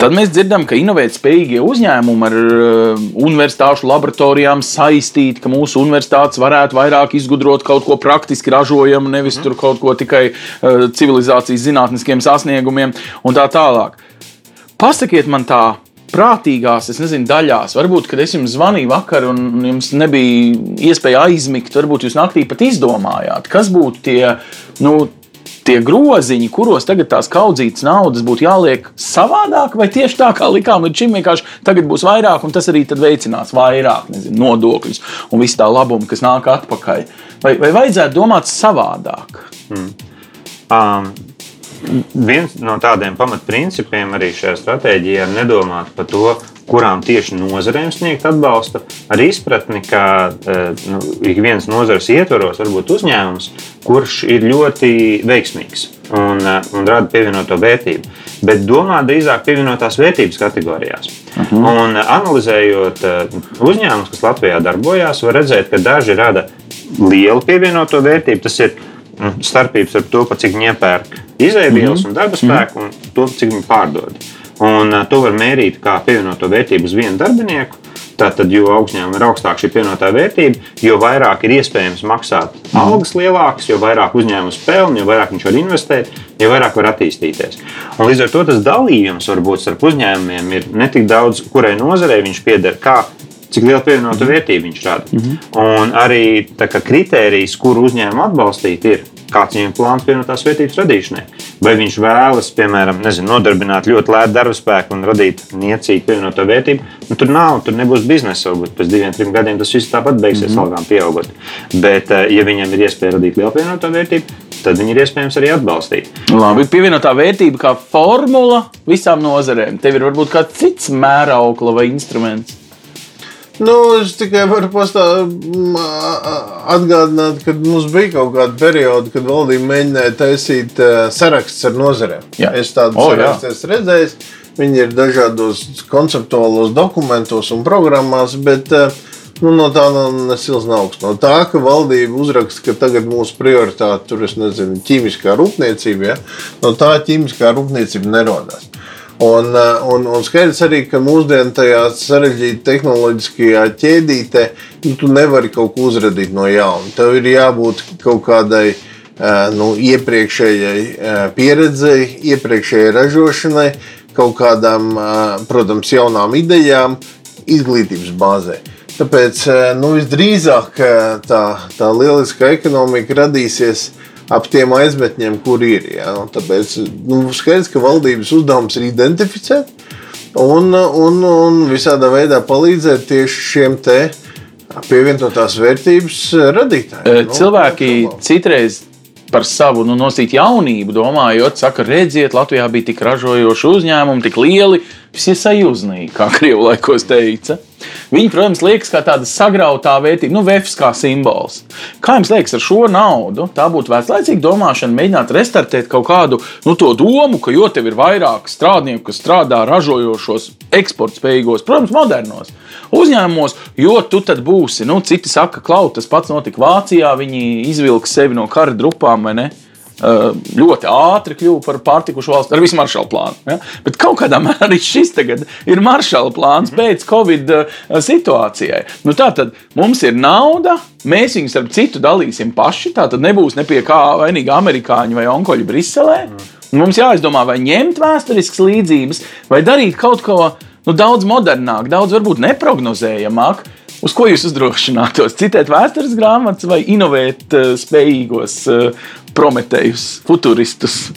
Tad mēs dzirdam, ka inovētspējīgie uzņēmumi ar uh, universitāšu laboratorijām saistīti, ka mūsu universitātes varētu vairāk izgudrot kaut ko praktiski ražojamu, nevis tur kaut ko tikai uh, civilizācijas zinātniskiem sasniegumiem un tā tālāk. Pasakiet man tā. Prātīgās, es nezinu, daļās. Varbūt, kad es jums zvanīju vakar, un jums nebija iespēja aizmigt, varbūt jūs naktī pat izdomājāt, kas būtu tie, nu, tie groziņi, kuros tagad tās kaudzītas naudas būtu jāliek savādāk, vai tieši tā kā likām līdz šim, vienkārši tagad būs vairāk, un tas arī veicinās vairāk nezinu, nodokļus un visu tā labumu, kas nāk atpakaļ. Vai, vai vajadzētu domāt savādāk? Um, viens no tādiem pamatprincipiem arī šajā stratēģijā ir nedomāt par to, kurām tieši nozarēm sniegt atbalstu, ar izpratni, ka eh, nu, ik viens nozares ietvaros var būt uzņēmums, kurš ir ļoti veiksmīgs un, eh, un rada pievienoto vērtību. Bet domā drīzāk pievienotās vērtības kategorijās. Uh -huh. Un analizējot eh, uzņēmumus, kas Latvijā darbojas, var redzēt, ka daži rada lielu pievienoto vērtību. Tas ir nu, starpības ar to, cik viņi iepērk izēvielas mm -hmm. un darba spēku, un to, cik viņi pārdod. Un uh, to var mērīt kā pievienoto vērtību uz vienu darbinieku. Tātad, jo uzņēmumam ir augstāka šī pievienotā vērtība, jo vairāk ir iespējams maksāt algas lielākas, jo vairāk uzņēmums pelna, jo vairāk viņš var investēt, jo vairāk var attīstīties. Un līdz ar to tas dalījums varbūt starp uzņēmumiem ir ne tik daudz, kurai nozarei viņš pieder, kā cik lielu pievienotu vērtību viņš rada. Mm -hmm. Un arī kritērijs, kuru uzņēmumu atbalstīt, ir kāds viņam plāns pievienotās vērtības radīšanai. Vai viņš vēlas, piemēram, nezinu, nodarbināt ļoti lētu darba spēku un radīt niecīgu pievienoto vērtību, nu, tur nav, tur nebūs biznesa. Varbūt pēc diviem, trim gadiem tas viss tāpat beigsies, mm -hmm. algām pieaugot. Bet, eh, ja viņam ir iespēja radīt lielu pievienoto vērtību, tad viņi ir iespējams arī atbalstīt. Labi, pievienotā vērtība kā formula visām nozarēm. Tev ir varbūt kāds cits mēraukla vai instruments. Nu, es tikai varu pastāv, atgādināt, ka mums bija kaut kāda perioda, kad valdība mēģināja taisīt sarakstus ar nozarēm. Es tādu oh, sarakstu esmu redzējis. Viņi ir dažādos konceptuālos dokumentos un programmās, bet nu, no tā nav augsts. No tā, ka valdība uzraksta, ka tagad mūsu prioritāte tur ir ķīmiskā rūpniecība, ja? no tā ķīmiskā rūpniecība nerodās. Un, eh, un, un skaidrs arī, ka mūsdienās tajā sarežģītā tehnoloģiskajā ķēdītē nu, tu nevari kaut ko uzradīt no jauna. Tev ir jābūt kaut kādai eh, nu, iepriekšējai eh, pieredzei, iepriekšējai ražošanai, kaut kādām, protams, jaunām idejām, izglītības bāzē. Tāpēc nu, visdrīzāk tā, tā lieliskā ekonomika radīsies ap tiem aizmetņiem, kur ir. Ja? Un tāpēc nu, skaidrs, ka valdības uzdevums ir identificēt un, un, un visādā veidā palīdzēt tieši šiem te pievienotās vērtības radītājiem. Nu, Cilvēki nu, citreiz par savu nu, nosīt jaunību, domājot, saka, redziet, Latvijā bija tik ražojoši uzņēmumi, tik lieli, visi sajūznīgi, kā Krievu laikos teica. Viņi, protams, liekas kā tāda sagrautā vērtība, nu, vefs kā simbols. Kā jums liekas, ar šo naudu tā būtu vērtlaicīga domāšana, mēģināt restartēt kaut kādu nu, to domu, ka jo tev ir vairāk strādnieku, kas strādā ražojošos, eksportspējīgos, protams, modernos uzņēmumos, jo tu tad būsi, nu, citi saka, klau, tas pats notika Vācijā, viņi izvilka sevi no kara drupām vai ne? Eh, ļoti ātri kļuva par pārtikušu valsti ar visu maršalu plānu. Ja? Bet kaut kādā mērā arī šis ir maršalu plāns pēc Covid eh, situācijai. Nu, tā tad mums ir nauda, mēs viņus ar citu dalīsim paši. Tā tad nebūs ne pie kā vainīga amerikāņi vai onkoļi Briselē. Mums jāizdomā, vai ņemt vēsturiskas līdzības, vai darīt kaut ko nu, daudz modernāk, daudz varbūt neparedzējamāk. Uz ko jūs uzdrošinātos? Citēt vēstures grāmatas vai inovēt uh, spējīgos uh, prometējus, futuristus?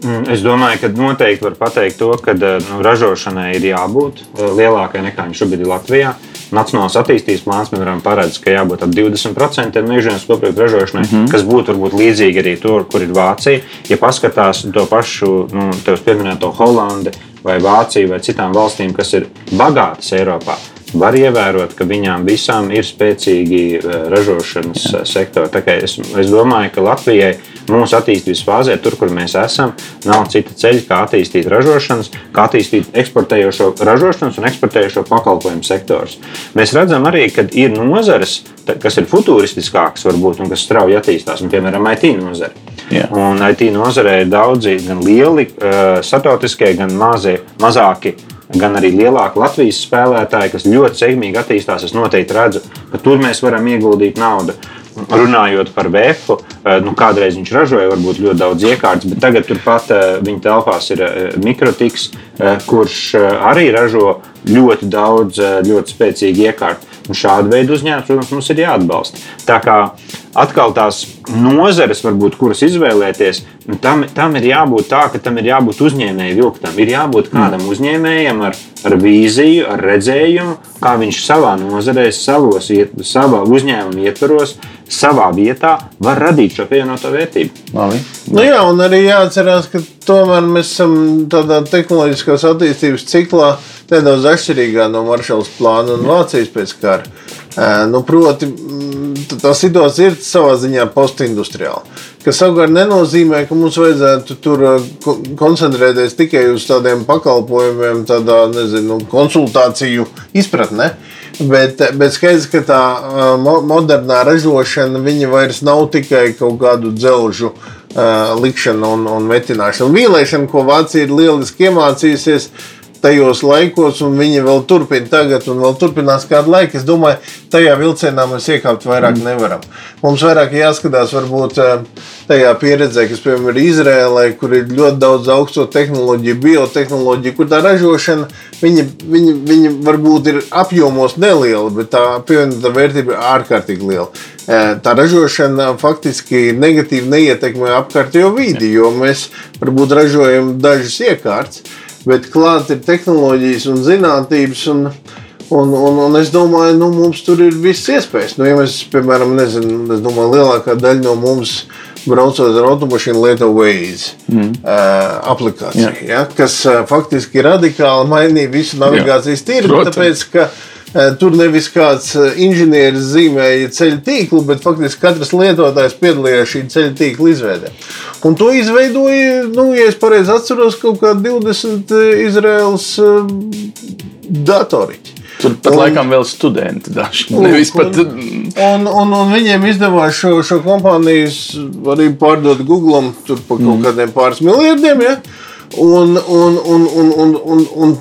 Mm, es domāju, ka noteikti var pateikt to, ka eh, nu, ražošanai ir jābūt lielākai nekā viņa šobrīd ir Latvijā. Nacionālās attīstības plāns, piemēram, paredz, ka jābūt ap 20% mežģīnas kopīgu ražošanai, mm -hmm. kas būtu varbūt līdzīgi arī tur, kur ir Vācija. Ja paskatās to pašu, nu, tevis pieminēto Holandi vai Vāciju vai citām valstīm, kas ir bagātas Eiropā, var ievērot, ka viņām visām ir spēcīgi eh, ražošanas Jā. Eh, sektori. Es, es domāju, ka Latvijai mūsu attīstības fāzē, tur, kur mēs esam, nav cita ceļa, kā attīstīt ražošanas, kā attīstīt eksportējošo ražošanas un eksportējošo pakalpojumu sektors. Mēs redzam arī, ka ir nozares, kas ir futūristiskākas, varbūt, un kas strauji attīstās, un, piemēram, IT nozare. Jā. Un IT nozarē ir daudzi gan lieli, uh, startautiskie, gan mazie, mazāki gan arī lielāki Latvijas spēlētāji, kas ļoti sekmīgi attīstās. Es noteikti redzu, ka tur mēs varam ieguldīt naudu. Runājot par VF, eh, nu, kādreiz viņš ražoja varbūt ļoti daudz iekārtas, bet tagad turpat eh, viņa telpās ir eh, mikrotiks, kurš arī ražo ļoti daudz, ļoti spēcīgu iekārtu. Un šādu veidu uzņēmums, protams, mums ir jāatbalsta. Tā kā atkal tās nozeres, varbūt, kuras izvēlēties, nu, tam, tam ir jābūt tā, ka tam ir jābūt uzņēmēju vilktam. Ir jābūt kādam mm. uzņēmējam ar, ar vīziju, ar redzējumu, kā viņš savā nozarē, savos, savā uzņēmuma ietvaros, savā vietā var radīt šo pievienoto vērtību. Labi. Nu jā, un arī jāatcerās, ka tomēr mēs esam tādā tehnoloģiskās attīstības ciklā nedaudz atšķirīgā no Maršalas plāna un Vācijas pēc kara. Nu, proti, tā situācija ir savā ziņā postindustriāla. Tas savukārt nenozīmē, ka mums vajadzētu tur koncentrēties tikai uz tādiem pakalpojumiem, tādā nezinu, konsultāciju izpratnē. Bet, bet skaidrs, ka tā modernā ražošana vairs nav tikai kaut kādu dzelžu likšana un, un metināšana. Vīlēšana, ko Vācija ir lieliski iemācījusies, tajos laikos, un viņi vēl turpina tagad, un vēl turpinās kādu laiku. Es domāju, tajā vilcienā mēs iekāpt vairāk mm. nevaram. Mums vairāk jāskatās varbūt eh, tajā pieredzē, kas, piemēram, ir Izrēlē, kur ir ļoti daudz augsto tehnoloģiju, biotehnoloģiju, kur tā ražošana, viņa, viņa, viņa varbūt ir apjomos neliela, bet tā pievienotā vērtība ir ārkārtīgi liela. Eh, tā ražošana faktiski negatīvi neietekmē apkārtējo vidi, jo mēs varbūt ražojam dažas iekārtas bet klāt ir tehnoloģijas un zinātnības. Un, Un, un, un es domāju, ka nu, mums tur ir viss iespējas. Nu, ja mēs, piemēram, nezinu, es domāju, lielākā daļa no mums braucot ar automašīnu lieto Waze mm. uh, aplikāciju, ja, kas uh, faktiski radikāli mainīja visu navigācijas tirgu. Tāpēc, ka tur nevis kāds inženieris zīmēja ceļu tīklu, bet faktiski katrs lietotājs piedalījās šī ceļu tīkla izveidē. Un to izveidoja, nu, ja es pareizi atceros, kaut kādi 20 Izraels uh, datoriķi. Tur pat un, laikam vēl studenti daži. Nevis pat. Un, un, un viņiem izdevās šo, šo kompāniju arī pārdot Google par kaut mm. kādiem pāris miljardiem. Ja? Un, un, un, un, un, un, un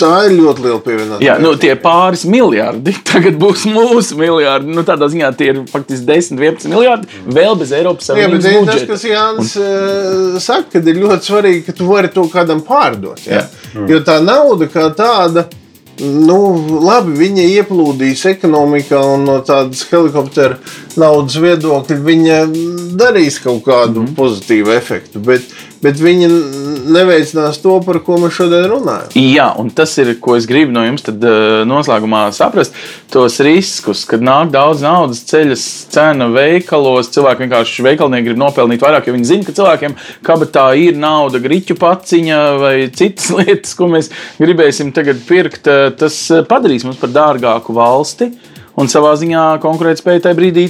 Tā ir ļoti liela pievienotā. Jā, nu, tie pāris miljardi tagad būs mūsu miljardi. Nu, tādā ziņā tie ir faktiski 10, 11 miljardi vēl bez Eiropas Savienības. Jā, bet tas, kas Jānis un... uh, saka, ka ir ļoti svarīgi, ka tu vari to kādam pārdot. Ja? Jā. Jo tā nauda kā tāda. Nu, labi, viņa ieplūdīs ekonomikā, un no tādas helikoptera naudas viedokļa viņa darīs kaut kādu mm -hmm. pozitīvu efektu. Bet, bet viņi neveicinās to, par ko mēs šodien runājam. Jā, un tas ir, ko es gribu no jums tad, uh, noslēgumā saprast. Tos riskus, kad nāk daudz naudas, ceļas cena veikalos, cilvēki vienkārši veikalnieki grib nopelnīt vairāk, jo viņi zina, ka cilvēkiem kabatā ir nauda, grīķu paciņa vai citas lietas, ko mēs gribēsim tagad pirkt. Eh, tas eh, padarīs mums par dārgāku valsti un savā ziņā konkurētspēja tajā brīdī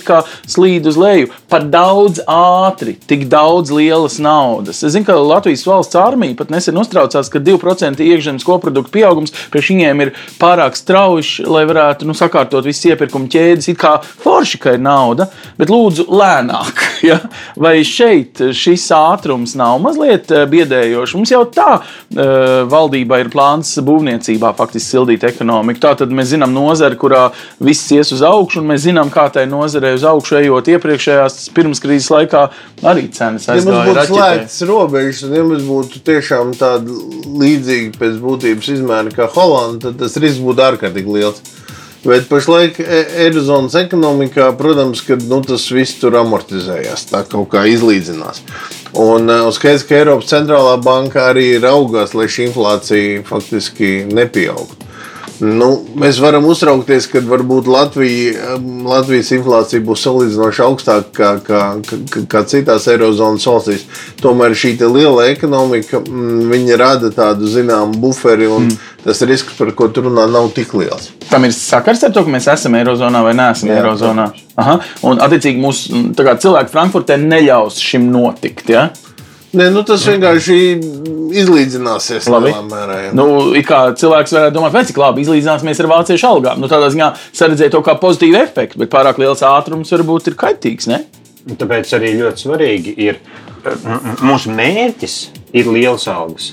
slīd uz leju. Par daudz ātri, tik daudz lielas naudas. Es zinu, ka Latvijas valsts armija pat nesen uztraucās, ka 2% iekšzemes koprodukta pieaugums priekš viņiem ir pārāk strauji, lai varētu nu, sakārtot visas iepirkuma ķēdes. It kā forši, ka ir nauda, bet lūdzu lēnāk. Ja? Vai šeit šis ātrums nav mazliet eh, biedējošs? Mums jau tā uh, valdībā ir plāns būvniecībā faktiski sildīt ekonomiku. Tā tad mēs zinām nozari, kurā viss ies uz augšu, un mēs zinām, kā tai nozarē uz augšu ejot iepriekšējās pirmskrīzes laikā arī cenas aizgāja. Ja mums būtu slēgts robežas, un ja mums būtu tiešām tāda līdzīga pēc būtības izmēra kā Holanda, tad tas risks būtu ārkārtīgi liels. Bet pašlaik e, Eirozonas ekonomikā, protams, ka, nu, tas viss tur amortizējās, tā kaut kā izlīdzinās. Un, e, un skaidrs, ka Eiropas centrālā banka arī raugās, lai šī inflācija faktiski nepieaugtu. Nu, mēs varam uztraukties, ka varbūt Latvija, Latvijas inflācija būs salīdzinoši augstāka kā, kā, kā, kā citās Eirozonas valstīs. Tomēr šī liela ekonomika mm, rada tādu zināmu buferi, un mm. tas risks, par ko tur runā, nav tik liels. Tam ir sakars ar to, ka mēs esam Eirozonā vai neesam Jā, Eirozonā. Aha. Un, attiecīgi, mūsu cilvēki Frankfurtē neļaus šim notikt. Ja? Nē, nu tas vienkārši izlīdzināsies. Labi. Mērā, ja. nu, kā cilvēks varētu domāt, cik labi izlīdzināsimies ar vāciešu algām. Nu, tādā ziņā saredzēja to kā pozitīvu efektu, bet pārāk liels ātrums varbūt ir kaitīgs. Ne? Tāpēc arī ļoti svarīgi ir mūsu mērķis ir liels algas.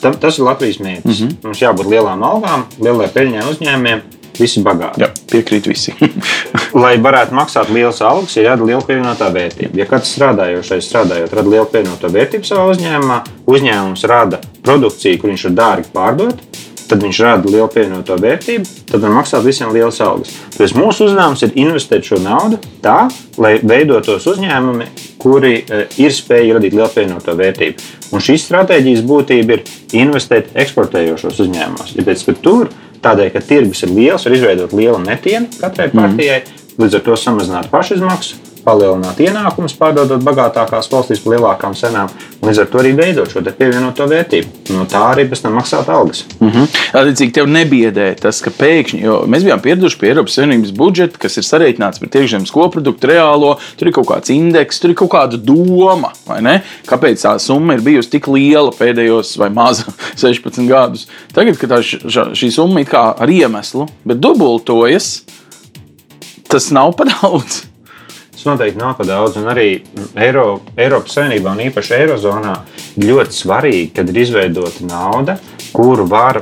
Tas ir Latvijas mērķis. Mm -hmm. Mums jābūt lielām algām, lielai peļņai uzņēmumiem Visi bagāti. Jā, piekrīt visi. Lai varētu maksāt lielas algas, ir jādara liela pievienotā vērtība. Ja katrs strādājošais strādājot, rada lielu pievienoto vērtību savā uzņēmumā, uzņēmums rada produkciju, kur viņš var dārgi pārdot, tad viņš rada lielu pievienoto vērtību, tad var maksāt visiem lielas algas. Tāpēc mūsu uzdevums ir investēt šo naudu tā, lai veidotos uzņēmumi, kuri e, ir spējīgi radīt lielu pievienoto vērtību. Un šīs stratēģijas būtība ir investēt eksportējošos uzņēmumos. Tāpēc, ka tur Tādēļ, ka tirgus ir liels, var izveidot lielu netienu katrai partijai, mm. līdz ar to samazināt pašizmaksu, palielināt ienākumus, pārdodot bagātākās valstīs par lielākām cenām, un līdz ar to arī veidot šo pievienoto vērtību. No tā arī pēc tam maksāt algas. Mm -hmm. Attiecīgi, tev nebiedē tas, ka pēkšņi, jo mēs bijām pieraduši pie Eiropas Savienības budžeta, kas ir sareiķināts par iekšzemes koproduktu reālo, tur ir kaut kāds indeks, tur ir kaut kāda doma, kāpēc tā summa ir bijusi tik liela pēdējos vai maza 16 gadus. Tagad, kad tā, šī summa ir kā ar iemeslu, bet dubultojas, tas nav par daudz. Tas noteikti nav par daudz. Un arī Eiro, Eiropas Savienībā un īpaši Eirozonā ļoti svarīgi, kad ir izveidota nauda, kuru var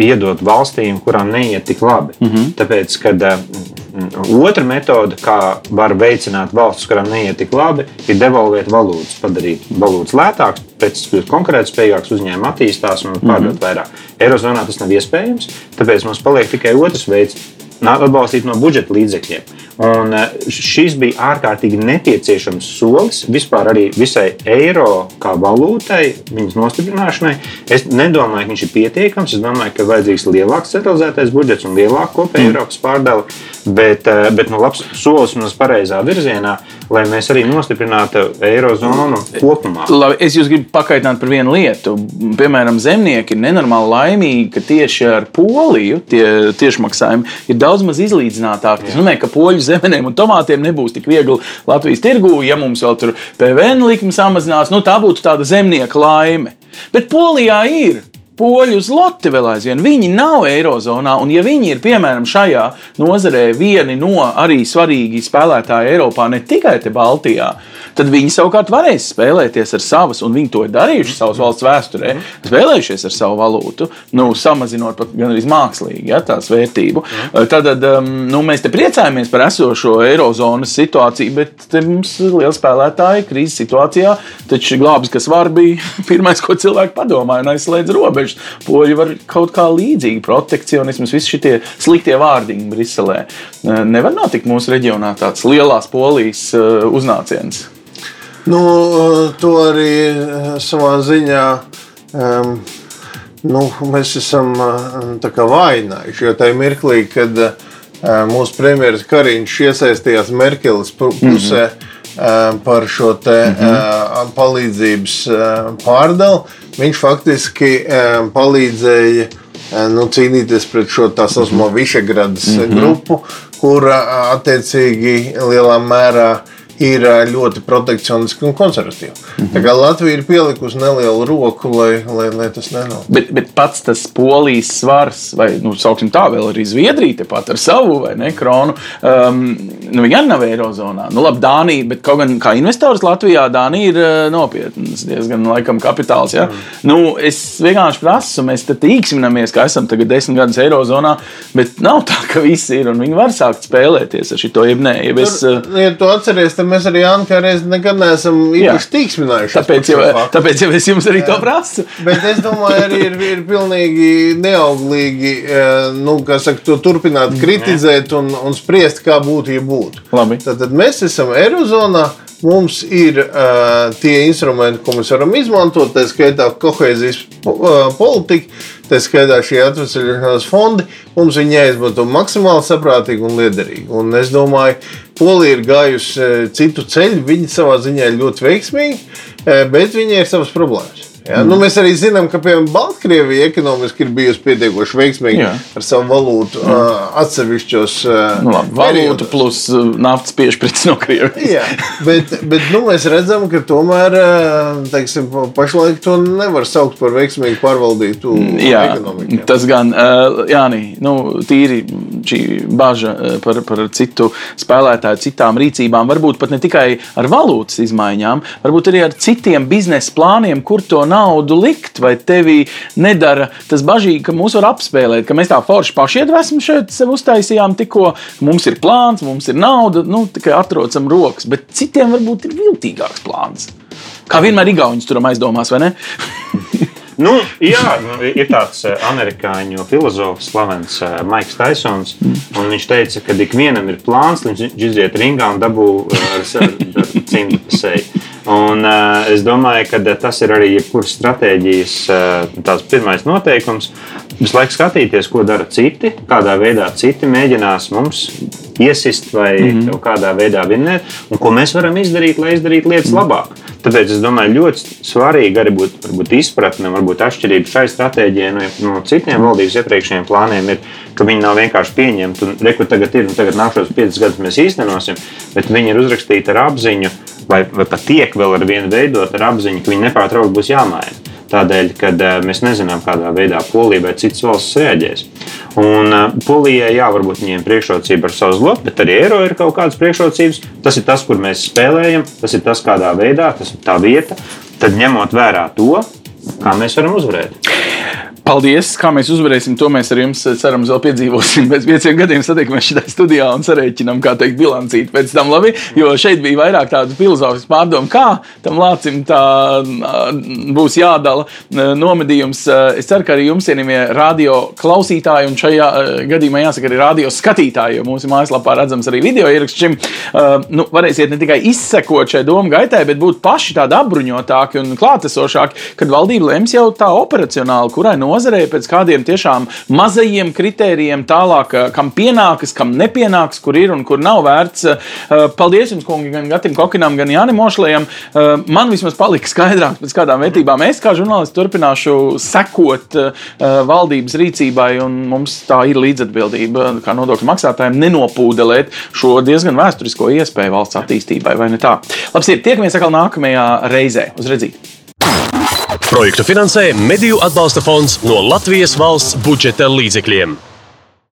iedot valstīm, kurām neiet tik labi. Mm -hmm. Tāpēc, kad uh, otra metode, kā var veicināt valsts, kurām neiet tik labi, ir devalvēt valūtas, padarīt valūtas lētākas, preces kļūst konkurētspējīgākas, uzņēmumi attīstās un pārdot mm -hmm. vairāk. Eirozonā tas nav iespējams, tāpēc mums paliek tikai otrs veids atbalstīt no budžeta līdzekļiem. Un eh, šis bija ārkārtīgi nepieciešams solis vispār arī visai eiro kā valūtai, viņas nostiprināšanai. Es nedomāju, ka viņš ir pietiekams. Es domāju, ka vajadzīgs lielāks centralizētais budžets un lielāka kopēja mm. Eiropas pārdala. Bet, eh, bet nu, labs solis mums pareizā virzienā, lai mēs arī nostiprinātu eirozonu kopumā. Labi, es jūs gribu pakaitināt par vienu lietu. Piemēram, zemnieki ir nenormāli laimīgi, ka tieši ar Poliju tie tiešmaksājumi ir daudz maz izlīdzinātāki. Tas nozīmē, ka poļu zemenēm un tomātiem nebūs tik viegli Latvijas tirgū, ja mums vēl tur PVN likme samazinās. Nu, tā būtu tāda zemnieka laime. Bet Polijā ir poļu zloti vēl aizvien. Viņi nav Eirozonā, un ja viņi ir piemēram šajā nozarē vieni no arī svarīgi spēlētāji Eiropā, ne tikai te Baltijā, tad viņi savukārt varēs spēlēties ar savas, un viņi to ir darījuši savas valsts vēsturē, spēlējušies ar savu valūtu, nu, samazinot pat gan arī mākslīgi ja, tās vērtību. Tad um, nu, mēs te priecājamies par esošo Eirozonas situāciju, bet mums liela spēlētāja krīzes situācijā, taču glābis, kas var, bija pirmais, ko cilvēki padomāja un aizslēdz robežas. Poļi var kaut kā līdzīgi protekcionisms, visi šie sliktie vārdiņi Briselē. Nevar notikt mūsu reģionā tāds lielās polijas uh, uznāciens. Nu, to arī eh, savā ziņā um, nu, mēs esam vainājuši. Jo tajā mirklī, kad uh, mūsu premjerministrs Kariņš iesaistījās Merkeles pusē mm -hmm. Par šo te, mm -hmm. palīdzības pārdalu, viņš faktiski palīdzēja nu, cīnīties pret šo tā saucamo Višegradas mm -hmm. grupu, kura attiecīgi lielā mērā ir ļoti protekcioniski un konservatīvi. Mm -hmm. Latvija ir pielikusi nelielu roku, lai, lai, lai tas nenotiktu. Bet, bet pats tas polijas svars, vai nu, tā, vēl arī Zviedrija tepat ar savu vai ne kronu, um, nu, viņi arī nav Eirozonā. Nu, labi, Dānija, bet kaut gan kā investors Latvijā, Dānija ir uh, nopietns, diezgan laikam kapitāls. Ja? Mm. Nu, es vienkārši prasu, mēs te tīksminamies, ka esam tagad desmit gadus Eirozonā, bet nav tā, ka visi ir un viņi var sākt spēlēties ar šito jeb nē. Ja es, Tur, ja tu atceries, tad mēs arī Anka reiz nekad neesam īpaši tīksminājuši. Tāpēc, jau, tāpēc jau es jums arī Jā. to prasu. Bet es domāju, arī ir, ir pilnīgi neauglīgi eh, nu, saka, to turpināt kritizēt un, un spriest, kā būtu, ja būtu. Labi. Tad, tad mēs esam Eirozonā. Mums ir uh, tie instrumenti, ko mēs varam izmantot, tā skaitā kohēzijas uh, politika, tā skaitā šie atvesļošanās fondi. Mums viņi jāizmanto maksimāli saprātīgi un liederīgi. Un es domāju, Polija ir gājusi citu ceļu, viņi savā ziņā ir ļoti veiksmīgi, bet viņai ir savas problēmas. Ja? Mm. Nu, mēs arī zinām, ka piemēram Baltkrievija ekonomiski ir bijusi pietiekoši veiksmīga Jā. ar savu valūtu mm. uh, atsevišķos uh, nu, labi, valūtu plus naftas piešķirts no Krievijas. Jā, bet, bet nu, mēs redzam, ka tomēr teiksim, pašlaik to nevar saukt par veiksmīgu pārvaldītu Jā, ekonomiku. Jā. Tas gan, uh, Jāni, nu, tīri šī baža par, par citu spēlētāju, citām rīcībām, varbūt pat ne tikai ar valūtas izmaiņām, varbūt arī ar citiem biznesa plāniem, kur to nav naudu likt, vai tevī nedara tas bažīgi, ka mūs var apspēlēt, ka mēs tā forši paši iedvesmu šeit sev uztaisījām tikko, mums ir plāns, mums ir nauda, nu, tikai atrocam rokas, bet citiem varbūt ir viltīgāks plāns. Kā vienmēr Igaunijas turam aizdomās, vai ne? Nu, jā, nu, ir tāds eh, amerikāņu filozofs, slavens uh, Maiks Taisons. Viņš teica, ka ikvienam ir plāns, viņš iziet ringā un dabū uh, ar, ar, cimdu pasēju. Un, uh, es domāju, ka tas ir arī jebkuras stratēģijas uh, pirmais noteikums. Visu laiku skatīties, ko dara citi, kādā veidā citi mēģinās mums iesist vai mm -hmm. kādā veidā vinnēt, un ko mēs varam izdarīt, lai izdarītu lietas mm -hmm. labāk. Tāpēc es domāju, ļoti svarīgi arī būt, būt izpratne, varbūt atšķirība šai stratēģijai no, no citiem valdības iepriekšējiem plāniem. Ir, ka viņi nav vienkārši pieņemti un rekur tagad ir un tagad nākamos piecus gadus mēs īstenosim, bet viņi ir uzrakstīti ar apziņu vai, vai pat tiek vēl ar vienu veidot ar apziņu, ka viņi nepārtraukti būs jāmaina. Tādēļ, ka uh, mēs nezinām, kādā veidā Polija vai citas valsts reaģēs. Un uh, Polijai, jā, varbūt viņiem priekšrocība ar savu zlotu, bet arī eiro ir kaut kādas priekšrocības. Tas ir tas, kur mēs spēlējam, tas ir tas, kādā veidā, tas ir tā vieta. Tad ņemot vērā to, kā mēs varam uzvarēt. Paldies! Kā mēs uzvarēsim, to mēs ar jums cerams vēl piedzīvosim. Pēc pieciem gadiem satiekamies šajā studijā un sarēķinām, kā teikt, bilancīt pēc tam labi. Jo šeit bija vairāk tādu filozofisku pārdomu, kā tam lācim tā būs jādala nomedījums. Es ceru, ka arī jums, cienījamie radio klausītāji, un šajā gadījumā jāsaka arī radio skatītāji, jo mūsu mājaslapā redzams arī video ieraksts šim, nu, varēsiet ne tikai izsekot šai domu gaitai, bet būt paši tādi apbruņotāki un klātesošāki, kad valdība lems jau tā operacionāli, kurai no nozarei pēc kādiem tiešām mazajiem kritērijiem, tālāk, eh, kam pienākas, kam nepienāks, kur ir un kur nav vērts. Eh, paldies jums, kungi, gan Gatim Kokinam, gan Jānim Ošlējam. Eh, man vismaz palika skaidrāk, pēc kādām vērtībām es kā žurnālists turpināšu sekot valdības rīcībai, un mums tā ir līdzatbildība kā nodokļu maksātājiem nenopūdelēt šo diezgan vēsturisko iespēju valsts attīstībai, vai ne tā? Labi, tiekamies atkal nākamajā reizē. Uz redzīt! Projektu finansē Mediju atbalsta fonds no Latvijas valsts budžeta līdzekļiem.